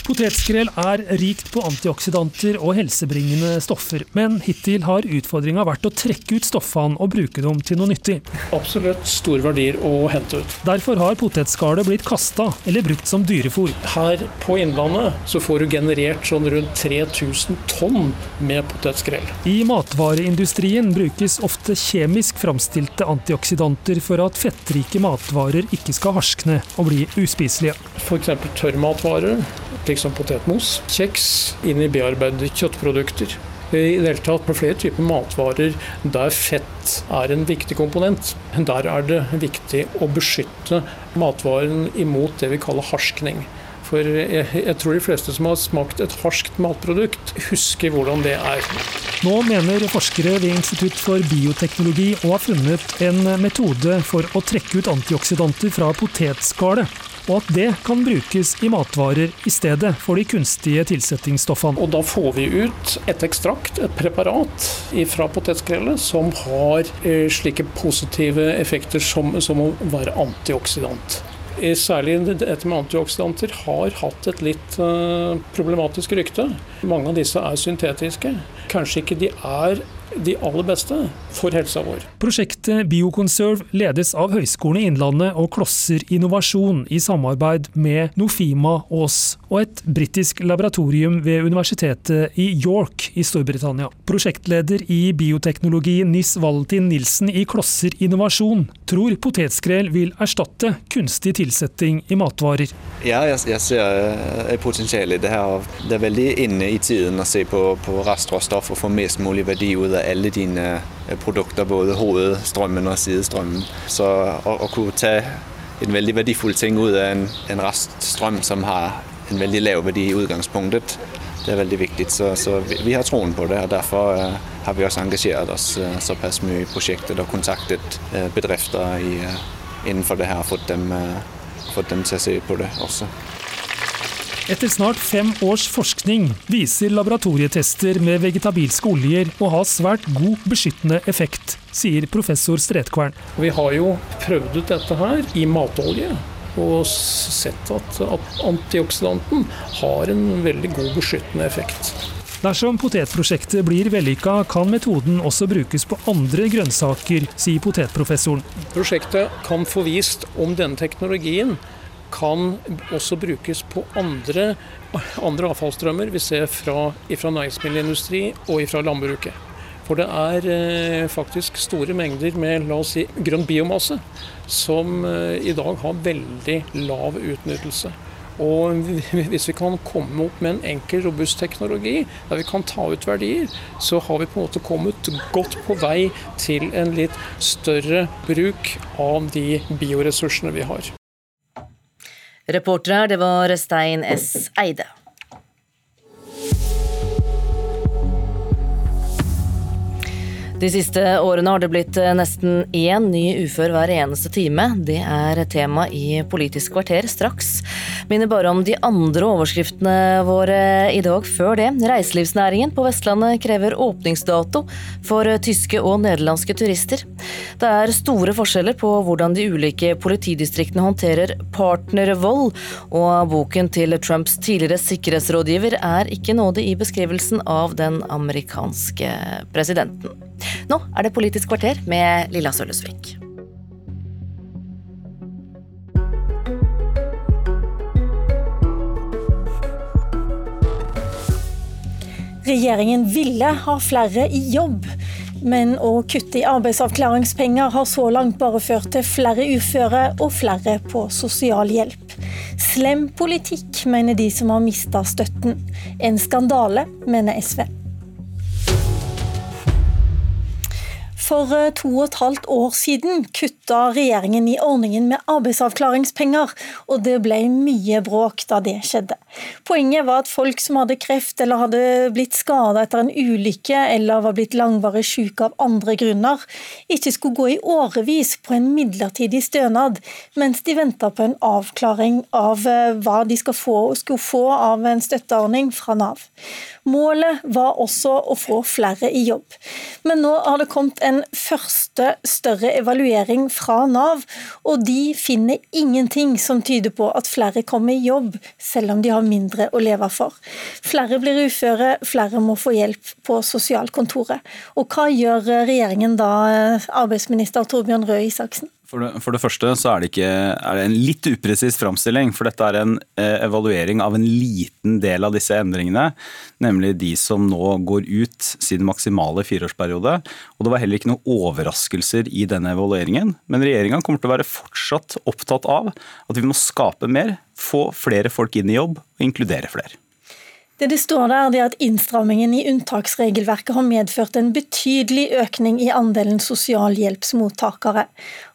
Potetskrell er rikt på antioksidanter og helsebringende stoffer, men hittil har utfordringa vært å trekke ut stoffene og bruke dem til noe nyttig. Absolutt store verdier å hente ut. Derfor har potetskallet blitt kasta eller brukt som dyrefôr. Her på Innlandet så får du generert sånn rundt 3000 tonn med potetskrell. I matvareindustrien brukes ofte kjemisk framstilte antioksidanter for at fettrike matvarer ikke skal harskne og bli uspiselige. F.eks. tørrmatvarer slik som potetmos, kjeks, inn i bearbeidede kjøttprodukter. I det hele tatt med flere typer matvarer der fett er en viktig komponent. Der er det viktig å beskytte matvaren imot det vi kaller harskning. For jeg, jeg, tror de fleste som har smakt et harskt matprodukt, husker hvordan det er. Nå mener forskere ved Institutt for bioteknologi å ha funnet en metode for å trekke ut antioksidanter fra potetskallet og at det kan brukes i matvarer i stedet for de kunstige tilsettingsstoffene. Og da får vi ut et ekstrakt, et preparat fra potetskrellet, som har eh, slike positive effekter som, som å være antioksidant. Eh, særlig dette med antioksidanter har hatt et litt uh, problematisk rykte. Mange av disse er syntetiske. Kanskje ikke de er de aller beste for helsa vår. Prosjektet Bioconserve ledes av Høgskolen i Innlandet og Klosser Innovasjon i samarbeid med Nofima Aas og et britisk laboratorium ved universitetet i York i Storbritannia. Prosjektleder i bioteknologi Nis Valentin Nilsen i Klosser Innovasjon tror potetskrell vil erstatte kunstig tilsetting i matvarer. Ja, jeg, jeg ser potensialet i det her. Det er veldig inne i tiden å se på, på restråstoff og få mest mulig verdi ut av alle dine øh, produkter, både hovedstrømmen og sidestrømmen. Så å, å kunne ta en veldig verdifull ting ut av en, en reststrøm som har en veldig lav verdi i utgangspunktet, det er veldig viktig. Så, så vi, vi, har troen på det, og derfor uh, har vi også engasjert oss uh, såpass mye i prosjektet og kontaktet uh, bedrifter i, innenfor det her og fått dem, fått dem til å se på det også. Etter snart fem års forskning viser laboratorietester med vegetabilske oljer å ha svært god beskyttende effekt, sier professor Stretkvern. Vi har jo prøvd ut dette her i matolje. Og sett at, at antioksidanten har en veldig god beskyttende effekt. Dersom potetprosjektet blir vellykka, kan metoden også brukes på andre grønnsaker, sier potetprofessoren. Prosjektet kan få vist om denne teknologien kan også brukes på andre, andre avfallsstrømmer vi ser fra, fra næringsmiddelindustri og fra landbruket. For det er eh, faktisk store mengder med la oss si, grønn biomasse som eh, i dag har veldig lav utnyttelse. Og hvis vi kan komme opp med en enkel, robust teknologi der vi kan ta ut verdier, så har vi på en måte kommet godt på vei til en litt større bruk av de bioressursene vi har. Reportere, det var Stein S. Eide. De siste årene har det blitt eh, nesten én ny ufør hver eneste time. Det er tema i Politisk kvarter straks. Minner bare om de andre overskriftene våre i dag før det. Reiselivsnæringen på Vestlandet krever åpningsdato for tyske og nederlandske turister. Det er store forskjeller på hvordan de ulike politidistriktene håndterer partnervold, og boken til Trumps tidligere sikkerhetsrådgiver er ikke nådig i beskrivelsen av den amerikanske presidenten. Nå er det Politisk kvarter med Lilla Sølvesvik. Regjeringen ville ha flere i jobb, men å kutte i arbeidsavklaringspenger har så langt bare ført til flere uføre og flere på sosialhjelp. Slem politikk, mener de som har mista støtten. En skandale, mener SV. For eh, to og et halvt år siden kutta regjeringen i ordningen med arbeidsavklaringspenger, og det ble mye bråk da det skjedde. Poenget var at folk som hadde kreft eller hadde blitt skada etter en ulykke eller var blitt langvarig syke av andre grunner, ikke skulle gå i årevis på en midlertidig stønad, mens de venta på en avklaring av eh, hva de få, skulle få av en støtteordning fra Nav. Målet var også å få flere i jobb. Men nå har det kommet en første større evaluering fra Nav, og de finner ingenting som tyder på at flere kommer i jobb, selv om de har mindre å leve for. Flere blir uføre, flere må få hjelp på sosialkontoret. Og hva gjør regjeringen da, arbeidsminister Torbjørn Røe Isaksen? For det, for det, første så er det, ikke, er det en litt upresis framstilling. For dette er en eh, evaluering av en liten del av disse endringene. Nemlig de som nå går ut sin maksimale fireårsperiode. Og det var heller ikke noen overraskelser i denne evalueringen. Men regjeringa kommer til å være fortsatt opptatt av at vi må skape mer, få flere folk inn i jobb og inkludere flere. Det det står der, det er at innstrammingen i unntaksregelverket har medført en betydelig økning i andelen sosialhjelpsmottakere.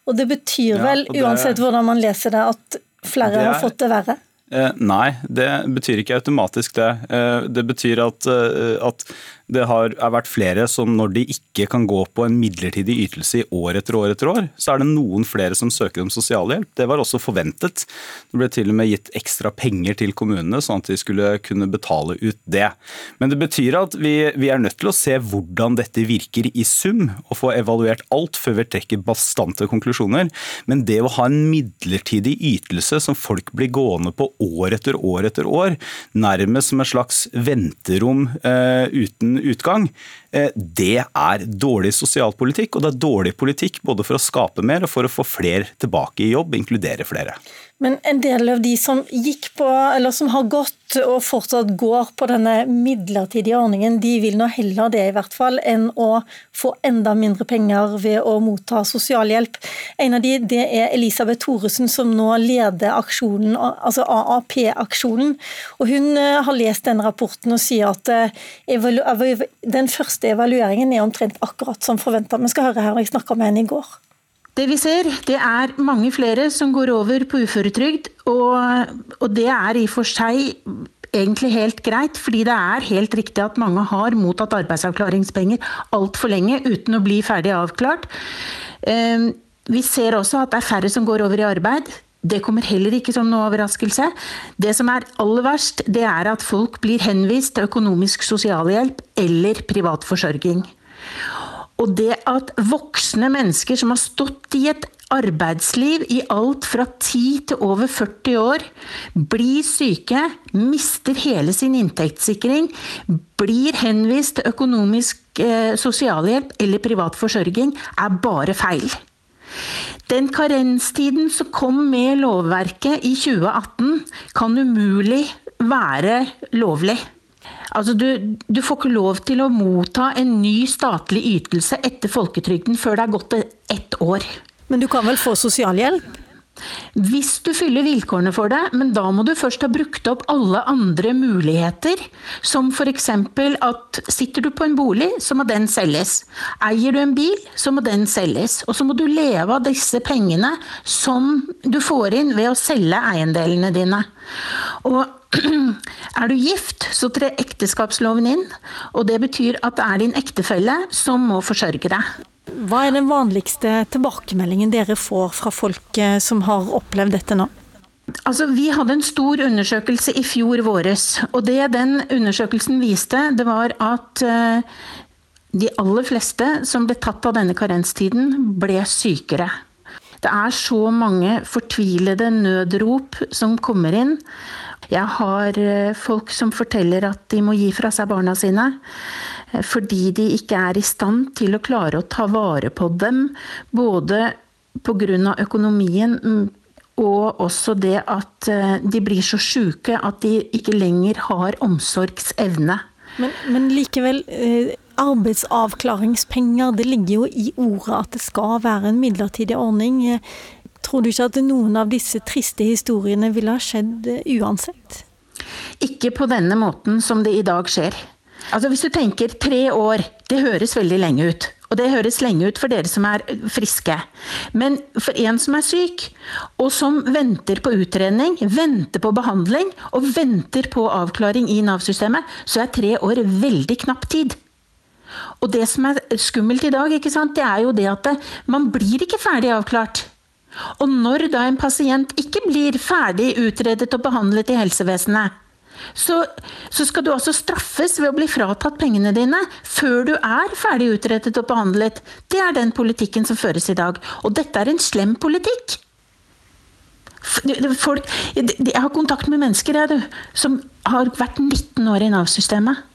Og det betyr ja, vel, det, uansett hvordan man leser det, at flere er, har fått det verre? Eh, nei, det betyr ikke automatisk det. Eh, det betyr at, eh, at det har, vært flere som når de ikke kan gå på en midlertidig ytelse i år etter år etter år, så er det noen flere som søker om sosialhjelp. Det var også forventet. Det ble til og med gitt ekstra penger til kommunene, sånn at de skulle kunne betale ut det. Men det betyr at vi, vi er nødt til å se hvordan dette virker i sum, og få evaluert alt før vi trekker bastante konklusjoner. Men det å ha en midlertidig ytelse som folk blir gående på år etter år etter år, nærmest som et slags venterom uh, uten utgang, eh, det er dårlig sosialpolitikk. Og det er dårlig politikk både for å skape mer og for å få flere tilbake i jobb, inkludere flere. Men en del av de som gikk på, eller som har gått og fortsatt går på denne midlertidige ordningen, de vil nå heller det i hvert fall, enn å få enda mindre penger ved å motta sosialhjelp. En av de det er Elisabeth Thoresen, som nå leder aksjonen, altså AAP-aksjonen. Og Hun eh, har lest denne rapporten og sier at eh, den første evalueringen er omtrent akkurat som forventa. Vi skal høre her, jeg snakka med henne i går. Det vi ser, det er mange flere som går over på uføretrygd. Og, og det er i og for seg egentlig helt greit, fordi det er helt riktig at mange har mottatt arbeidsavklaringspenger altfor lenge uten å bli ferdig avklart. Ehm, vi ser også at det er færre som går over i arbeid. Det kommer heller ikke som noe overraskelse. Det som er aller verst, det er at folk blir henvist til økonomisk sosialhjelp eller privat forsørging. Og det at voksne mennesker som har stått i et arbeidsliv i alt fra 10 til over 40 år, blir syke, mister hele sin inntektssikring, blir henvist til økonomisk eh, sosialhjelp eller privat forsørging, er bare feil. Den karenstiden som kom med lovverket i 2018, kan umulig være lovlig. Altså du, du, får ikke lov til å motta en ny statlig ytelse etter folketrygden før det er gått ett år. Men du kan vel få sosialhjelp? Hvis du fyller vilkårene for det, men da må du først ha brukt opp alle andre muligheter. Som f.eks. at sitter du på en bolig, så må den selges. Eier du en bil, så må den selges. Og så må du leve av disse pengene som du får inn ved å selge eiendelene dine. Og er du gift, så trer ekteskapsloven inn. Og det betyr at det er din ektefelle som må forsørge deg. Hva er den vanligste tilbakemeldingen dere får fra folk eh, som har opplevd dette nå? Altså, vi hadde en stor undersøkelse i fjor våres. Og det den undersøkelsen viste, det var at uh, de aller fleste som ble tatt av denne karenstiden, ble sykere. Det er så mange fortvilede nødrop som kommer inn. Jeg har uh, folk som forteller at de må gi fra seg barna sine. Eh, fordi de ikke er i stand til å klare å ta vare på dem. Både pga. økonomien og også det at eh, de blir så sjuke at de ikke lenger har omsorgsevne. Men, men likevel, eh, arbeidsavklaringspenger, det ligger jo i ordet at det skal være en midlertidig ordning. Tror du ikke at noen av disse triste historiene ville ha skjedd uansett? Ikke på denne måten som det i dag skjer. Altså Hvis du tenker tre år, det høres veldig lenge ut. Og det høres lenge ut for dere som er friske. Men for en som er syk, og som venter på utredning, venter på behandling og venter på avklaring i Nav-systemet, så er tre år veldig knapp tid. Og det som er skummelt i dag, det er jo det at man blir ikke ferdig avklart. Og når da en pasient ikke blir ferdig utredet og behandlet i helsevesenet, så, så, skal du altså straffes ved å bli fratatt pengene dine før du er ferdig utrettet og behandlet. Det er den politikken som føres i dag. Og dette er en slem politikk. Folk, jeg har kontakt med mennesker jeg, du, som har vært 19 år i Nav-systemet.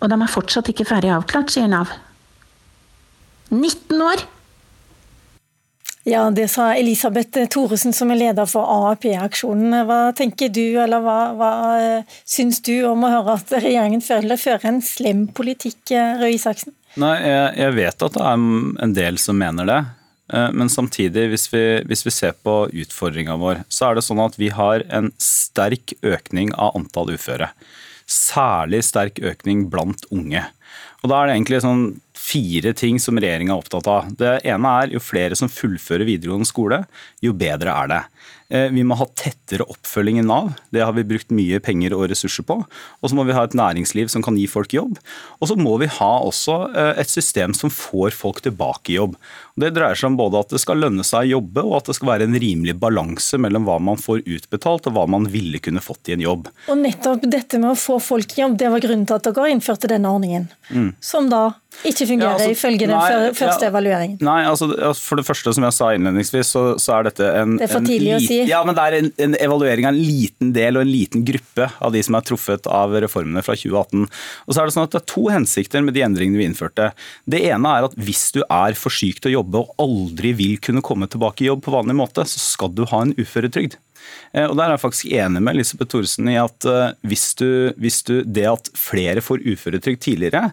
Og de er fortsatt ikke ferdig avklart, sier Nav. 19 år! Ja, Det sa Elisabeth Thoresen, som er leder for AAP-aksjonen. Hva tenker du, eller hva, hva eh, syns du om å høre at regjeringen føler fører en slem politikk, eh, Røe Isaksen? Nei, jeg, jeg, vet at det er en del som mener det. Eh, men samtidig, hvis vi, hvis vi ser på utfordringa vår, så er det sånn at vi har en sterk økning av antall uføre. Særlig sterk økning blant unge. Og Da er det egentlig sånn fire ting som regjeringa er opptatt av. Det ene er jo flere som fullfører videregående skole, jo bedre er det. Eh, vi må ha tettere oppfølging i Nav. Det har vi brukt mye penger og ressurser på. Og så må vi ha et næringsliv som kan gi folk jobb. Og så må vi ha også eh, et system som får folk tilbake i jobb. Det dreier seg om både at det skal lønne seg å jobbe, og at det skal være en rimelig balanse mellom hva man får utbetalt og hva man ville kunne fått i en jobb. Og nettopp dette med å få folk i jobb, det var grunnen til at dere innførte denne ordningen. Mm. Som da ikke fungerer ja, altså, ifølge den nei, første ja, evalueringen? Nei, altså, for det første, som jeg sa innledningsvis, så, så er dette en Det er for tidlig å si. Ja, men det er en, en, evaluering av en liten del og en liten gruppe av de som er truffet av reformene fra 2018. Og så er Det sånn at det er to hensikter med de endringene vi innførte. Det ene er at hvis du er for syk til å jobbe og aldri vil kunne komme tilbake i jobb på vanlig måte, så skal du ha en uføretrygd. Eh, og Der er jeg faktisk enig med Elisabeth Thoresen i at eh, hvis du, hvis du, det at flere får uføretrygd tidligere,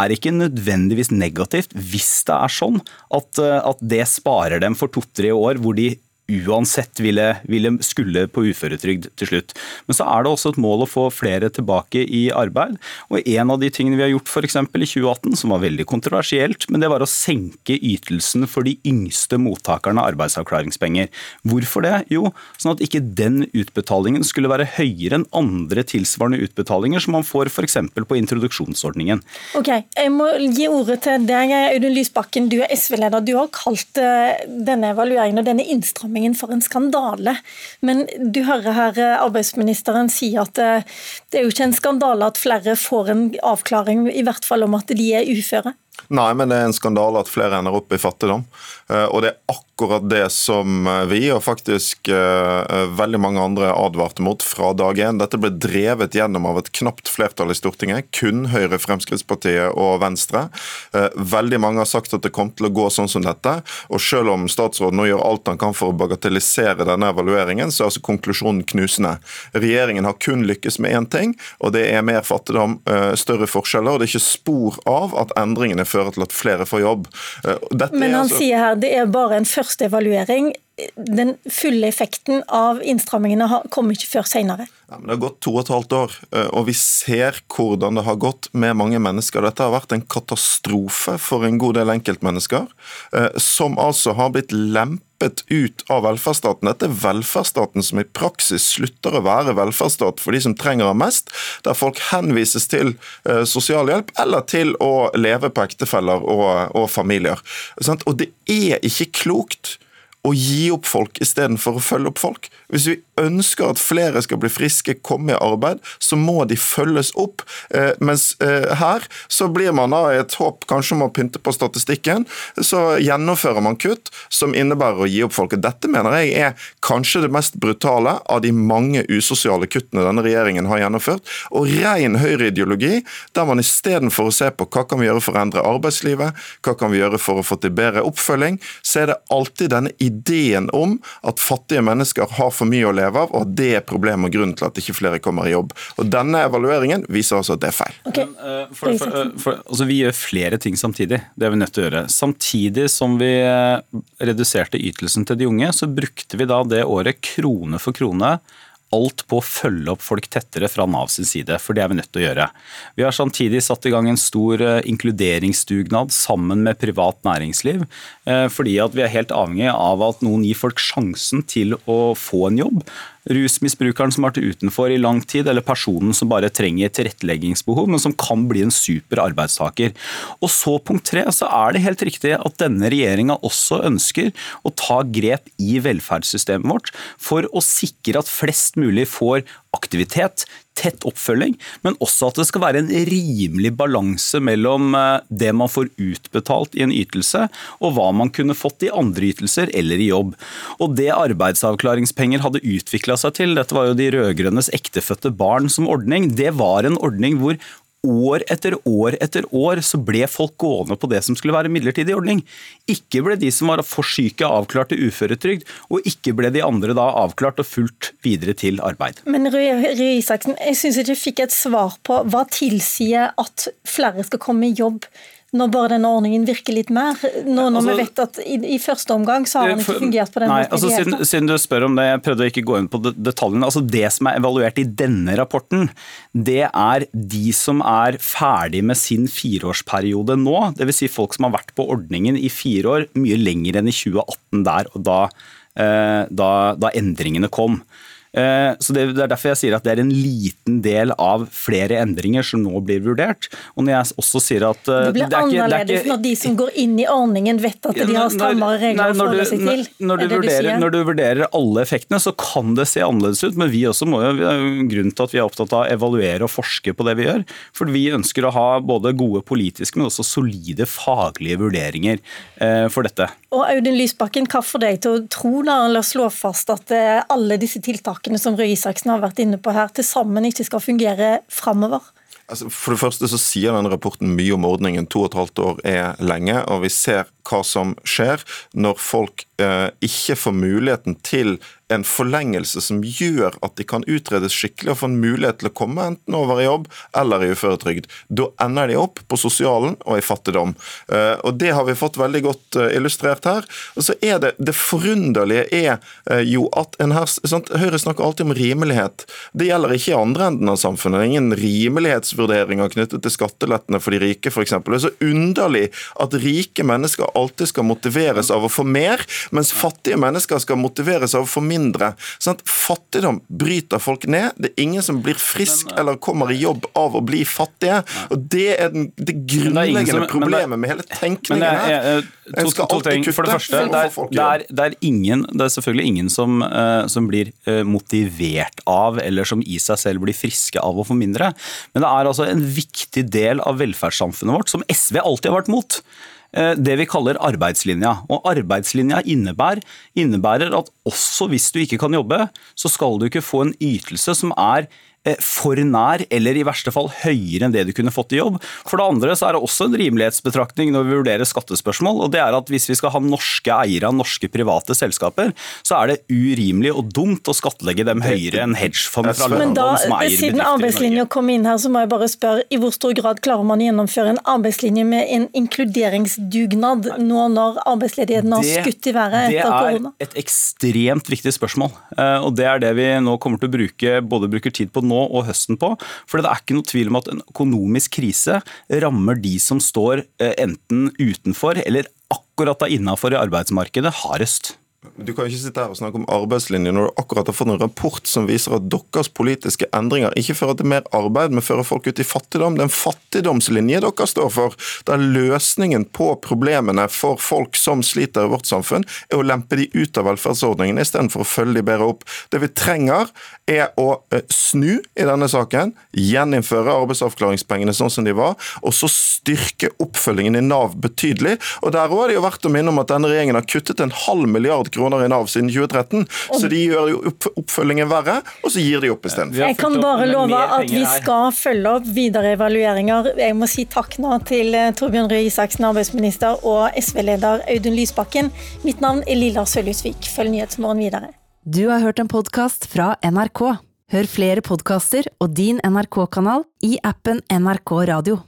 er ikke nødvendigvis negativt hvis det er sånn at, eh, at det sparer dem for to-tre år hvor de uansett ville, ville, skulle på uføretrygd til slutt. Men så er det også et mål å få flere tilbake i arbeid. Og en av de tingene vi har gjort f.eks. i 2018, som var veldig kontroversielt, men det var å senke ytelsen for de yngste mottakerne av arbeidsavklaringspenger. Hvorfor det? Jo, sånn at ikke den utbetalingen skulle være høyere enn andre tilsvarende utbetalinger som man får f.eks. på introduksjonsordningen. Ok, Jeg må gi ordet til deg, Audun Lysbakken. Du er SV-leder. Du har kalt eh, denne evalueringen og denne innstrammingen regjeringen for en skandale. Men du hører her eh, arbeidsministeren si at det, eh, er jo ikke en skandale at flere får en avklaring, i hvert fall om at de er uføre? Nei, men det er en skandale at flere ender opp i fattigdom. Eh, og det er akkurat det som eh, vi, og faktisk eh, veldig mange andre, advarte mot fra dag én. Dette ble drevet gjennom av et knapt flertall i Stortinget, kun Høyre, Fremskrittspartiet og Venstre. Veldig mange har sagt at det kom til å gå sånn som dette. Og selv om statsråden nå gjør alt han kan for å bagatellisere denne evalueringen, så er altså konklusjonen knusende. Regjeringen har kun lykkes med én ting, og det er mer fattigdom, større forskjeller. Og det er ikke spor av at endringene fører til at flere får jobb. Dette Men han altså... sier her det er bare en første evaluering. Den fulle effekten av innstrammingene kommer ikke før senere. Ja, det har gått to og et halvt år, eh, og vi ser hvordan det har gått med mange mennesker. Dette har vært en katastrofe for en god del enkeltmennesker, eh, som altså har blitt lempet ut av velferdsstaten. Dette er velferdsstaten som i praksis slutter å være velferdsstat for de som trenger den mest, der folk henvises til eh, sosialhjelp eller til å leve på ektefeller og, og familier. Og det er ikke klokt å gi opp folk istedenfor å følge opp folk. Hvis vi ønsker at flere skal bli friske, komme i arbeid, så må de følges opp. Eh, mens eh, her så blir man da i et håp kanskje om å pynte på statistikken, så gjennomfører man kutt som innebærer å gi opp folk. Dette mener jeg er kanskje det mest brutale av de mange usosiale kuttene denne regjeringen har gjennomført. Og ren høyreideologi, der man istedenfor å se på hva kan vi gjøre for å endre arbeidslivet, hva kan vi gjøre for å få til bedre oppfølging, så er det alltid denne ideen om at fattige mennesker har for mye å leve av, og at det er problemet og grunnen til at ikke flere kommer i jobb. Og Denne evalueringen viser altså at det er feil. Okay. Men, uh, for, for, uh, for, altså, vi gjør flere ting samtidig. Det er vi nødt til å gjøre. Samtidig som vi uh, reduserte ytelsen til de unge, så brukte vi da det året krone for krone alt på å følge opp folk tettere fra Nav sin side, for det er vi nødt til å gjøre. Vi har samtidig satt i gang en stor eh, inkluderingsdugnad sammen med privat næringsliv, eh, fordi at vi er helt avhengig av at noen gir folk sjansen til å få en jobb rusmisbrukeren som har vært utenfor i lang tid, eller personen som bare trenger tilretteleggingsbehov, men som kan bli en super arbeidstaker. Og så punkt tre, så er det helt riktig at denne regjeringa også ønsker å ta grep i velferdssystemet vårt for å sikre at flest mulig får aktivitet, tett oppfølging, men også at det skal være en rimelig balanse mellom eh, det man får utbetalt i en ytelse, og hva man kunne fått i andre ytelser eller i jobb. Og Det arbeidsavklaringspenger hadde utvikla seg til, dette var jo de rød-grønnes ektefødte barn som ordning, det var en ordning hvor år etter år etter år så ble folk gående på det som skulle være midlertidig ordning. Ikke ble de som var for syke avklart til uføretrygd, og ikke ble de andre da avklart og fulgt videre til arbeid. Men Røe Isaksen, jeg syns ikke jeg fikk et svar på hva tilsier at flere skal komme i jobb når bare denne ordningen virker litt mer? Nå når altså, vi vet at i, i, første omgang så har den ikke fungert på den nei, måten. Altså, siden, siden, du spør om det, jeg prøvde å ikke gå inn på detaljene. altså Det som er evaluert i denne rapporten, det er de som er ferdig med sin fireårsperiode nå. Dvs. Si folk som har vært på ordningen i fire år, mye lenger enn i 2018 der og da, eh, da, da endringene kom. Eh, så Det er derfor jeg sier at det er en liten del av flere endringer som nå blir vurdert. Og når jeg også sier at eh, Det blir det ikke, annerledes det ikke, når de som går inn i ordningen vet at de har strammere regler å forholde seg til? Når du, vurderer, når du, vurderer, alle effektene, så kan det se annerledes ut. Men vi også må jo, grunnen til at vi er opptatt av å evaluere og forske på det vi gjør. For vi ønsker å ha både gode politiske, men også solide faglige vurderinger eh, for dette. Og Audun Lysbakken, hva får deg til å tro da, eller slå fast at alle disse tiltakene tiltakene som Røe Isaksen har vært inne på her, til sammen ikke skal fungere framover? Altså, for det første så sier denne rapporten mye om ordningen. To og et halvt år er lenge, og vi ser hva som skjer når folk eh, ikke får muligheten til en forlengelse som gjør at de kan utredes skikkelig og få en mulighet til å komme enten over i jobb eller i uføretrygd. Da ender de opp på sosialen og i fattigdom. Eh, og Det har vi fått veldig godt eh, illustrert her. Og så er Det det forunderlige er eh, jo at en her, sant? Høyre snakker alltid om rimelighet. Det gjelder ikke i andre enden av samfunnet. Det er ingen rimelighetsvurderinger knyttet til skattelettene for de rike, f.eks. Det er så underlig at rike mennesker alltid skal motiveres av å få mer, mens fattige mennesker skal motiveres av å få mindre. Sånn fattigdom bryter folk ned. Det er ingen som blir frisk eller kommer i jobb av å bli fattige. og Det er den, det grunnleggende problemet med hele tenkningen her. To, to, to kutte. For det første, det er, det, er, det er, ingen, det er selvfølgelig ingen som, uh, som, blir uh, motivert av, eller som i seg selv blir friske av å få mindre. Men det er altså en viktig del av velferdssamfunnet vårt som SV alltid har vært mot. Eh, det vi kaller arbeidslinja. Og arbeidslinja innebærer, innebærer, at også hvis du ikke kan jobbe, så skal du ikke få en ytelse som er for nær, eller i verste fall høyere enn det du kunne fått i jobb. For det andre så er det også en rimelighetsbetraktning når vi vurderer skattespørsmål, og det er at hvis vi skal ha norske eiere av norske private selskaper, så er det urimelig og dumt å skattlegge dem høyere enn hedgefond fra Men da, London som eier siden bedrifter i Norge. arbeidslinja kom inn her, så må jeg bare spørre, i hvor stor grad klarer man å gjennomføre en arbeidslinje med en inkluderingsdugnad nå når arbeidsledigheten har skutt i været etter korona? det er et ekstremt viktig spørsmål. eh, Og det er det vi nå kommer til å bruke, både bruker tid på nå og høsten på. For det er ikke noe tvil om at en økonomisk krise rammer de som står eh, enten utenfor eller akkurat da innafor i arbeidsmarkedet hardest. Du kan jo ikke sitte her og snakke om arbeidslinje når du akkurat har fått en rapport som viser at deres politiske endringer ikke fører til mer arbeid, men fører folk ut i fattigdom. Det er en fattigdomslinje dere står for, der løsningen på problemene for folk som sliter i vårt samfunn, er å lempe de ut av velferdsordningene istedenfor å følge de bedre opp. Det vi trenger, er å eh, snu i denne saken, gjeninnføre arbeidsavklaringspengene sånn som de var, og så styrke oppfølgingen i Nav betydelig. Og Der er det jo verdt å minne om at denne regjeringen har kuttet en halv milliard kroner i Nav siden 2013, så de gjør jo oppfølgingen verre, og så gir de opp istedenfor. Jeg kan bare love at vi skal følge opp videre evalueringer. Jeg må si takk nå til eh, Torbjørn Røe Isaksen, arbeidsminister, og SV-leder Audun Lysbakken. Mitt navn er Lilla Sølhusvik. Følg Nyhetsmorgen videre. Du har hørt en podkast fra NRK. Hør flere podkaster og din NRK-kanal i appen NRK Radio.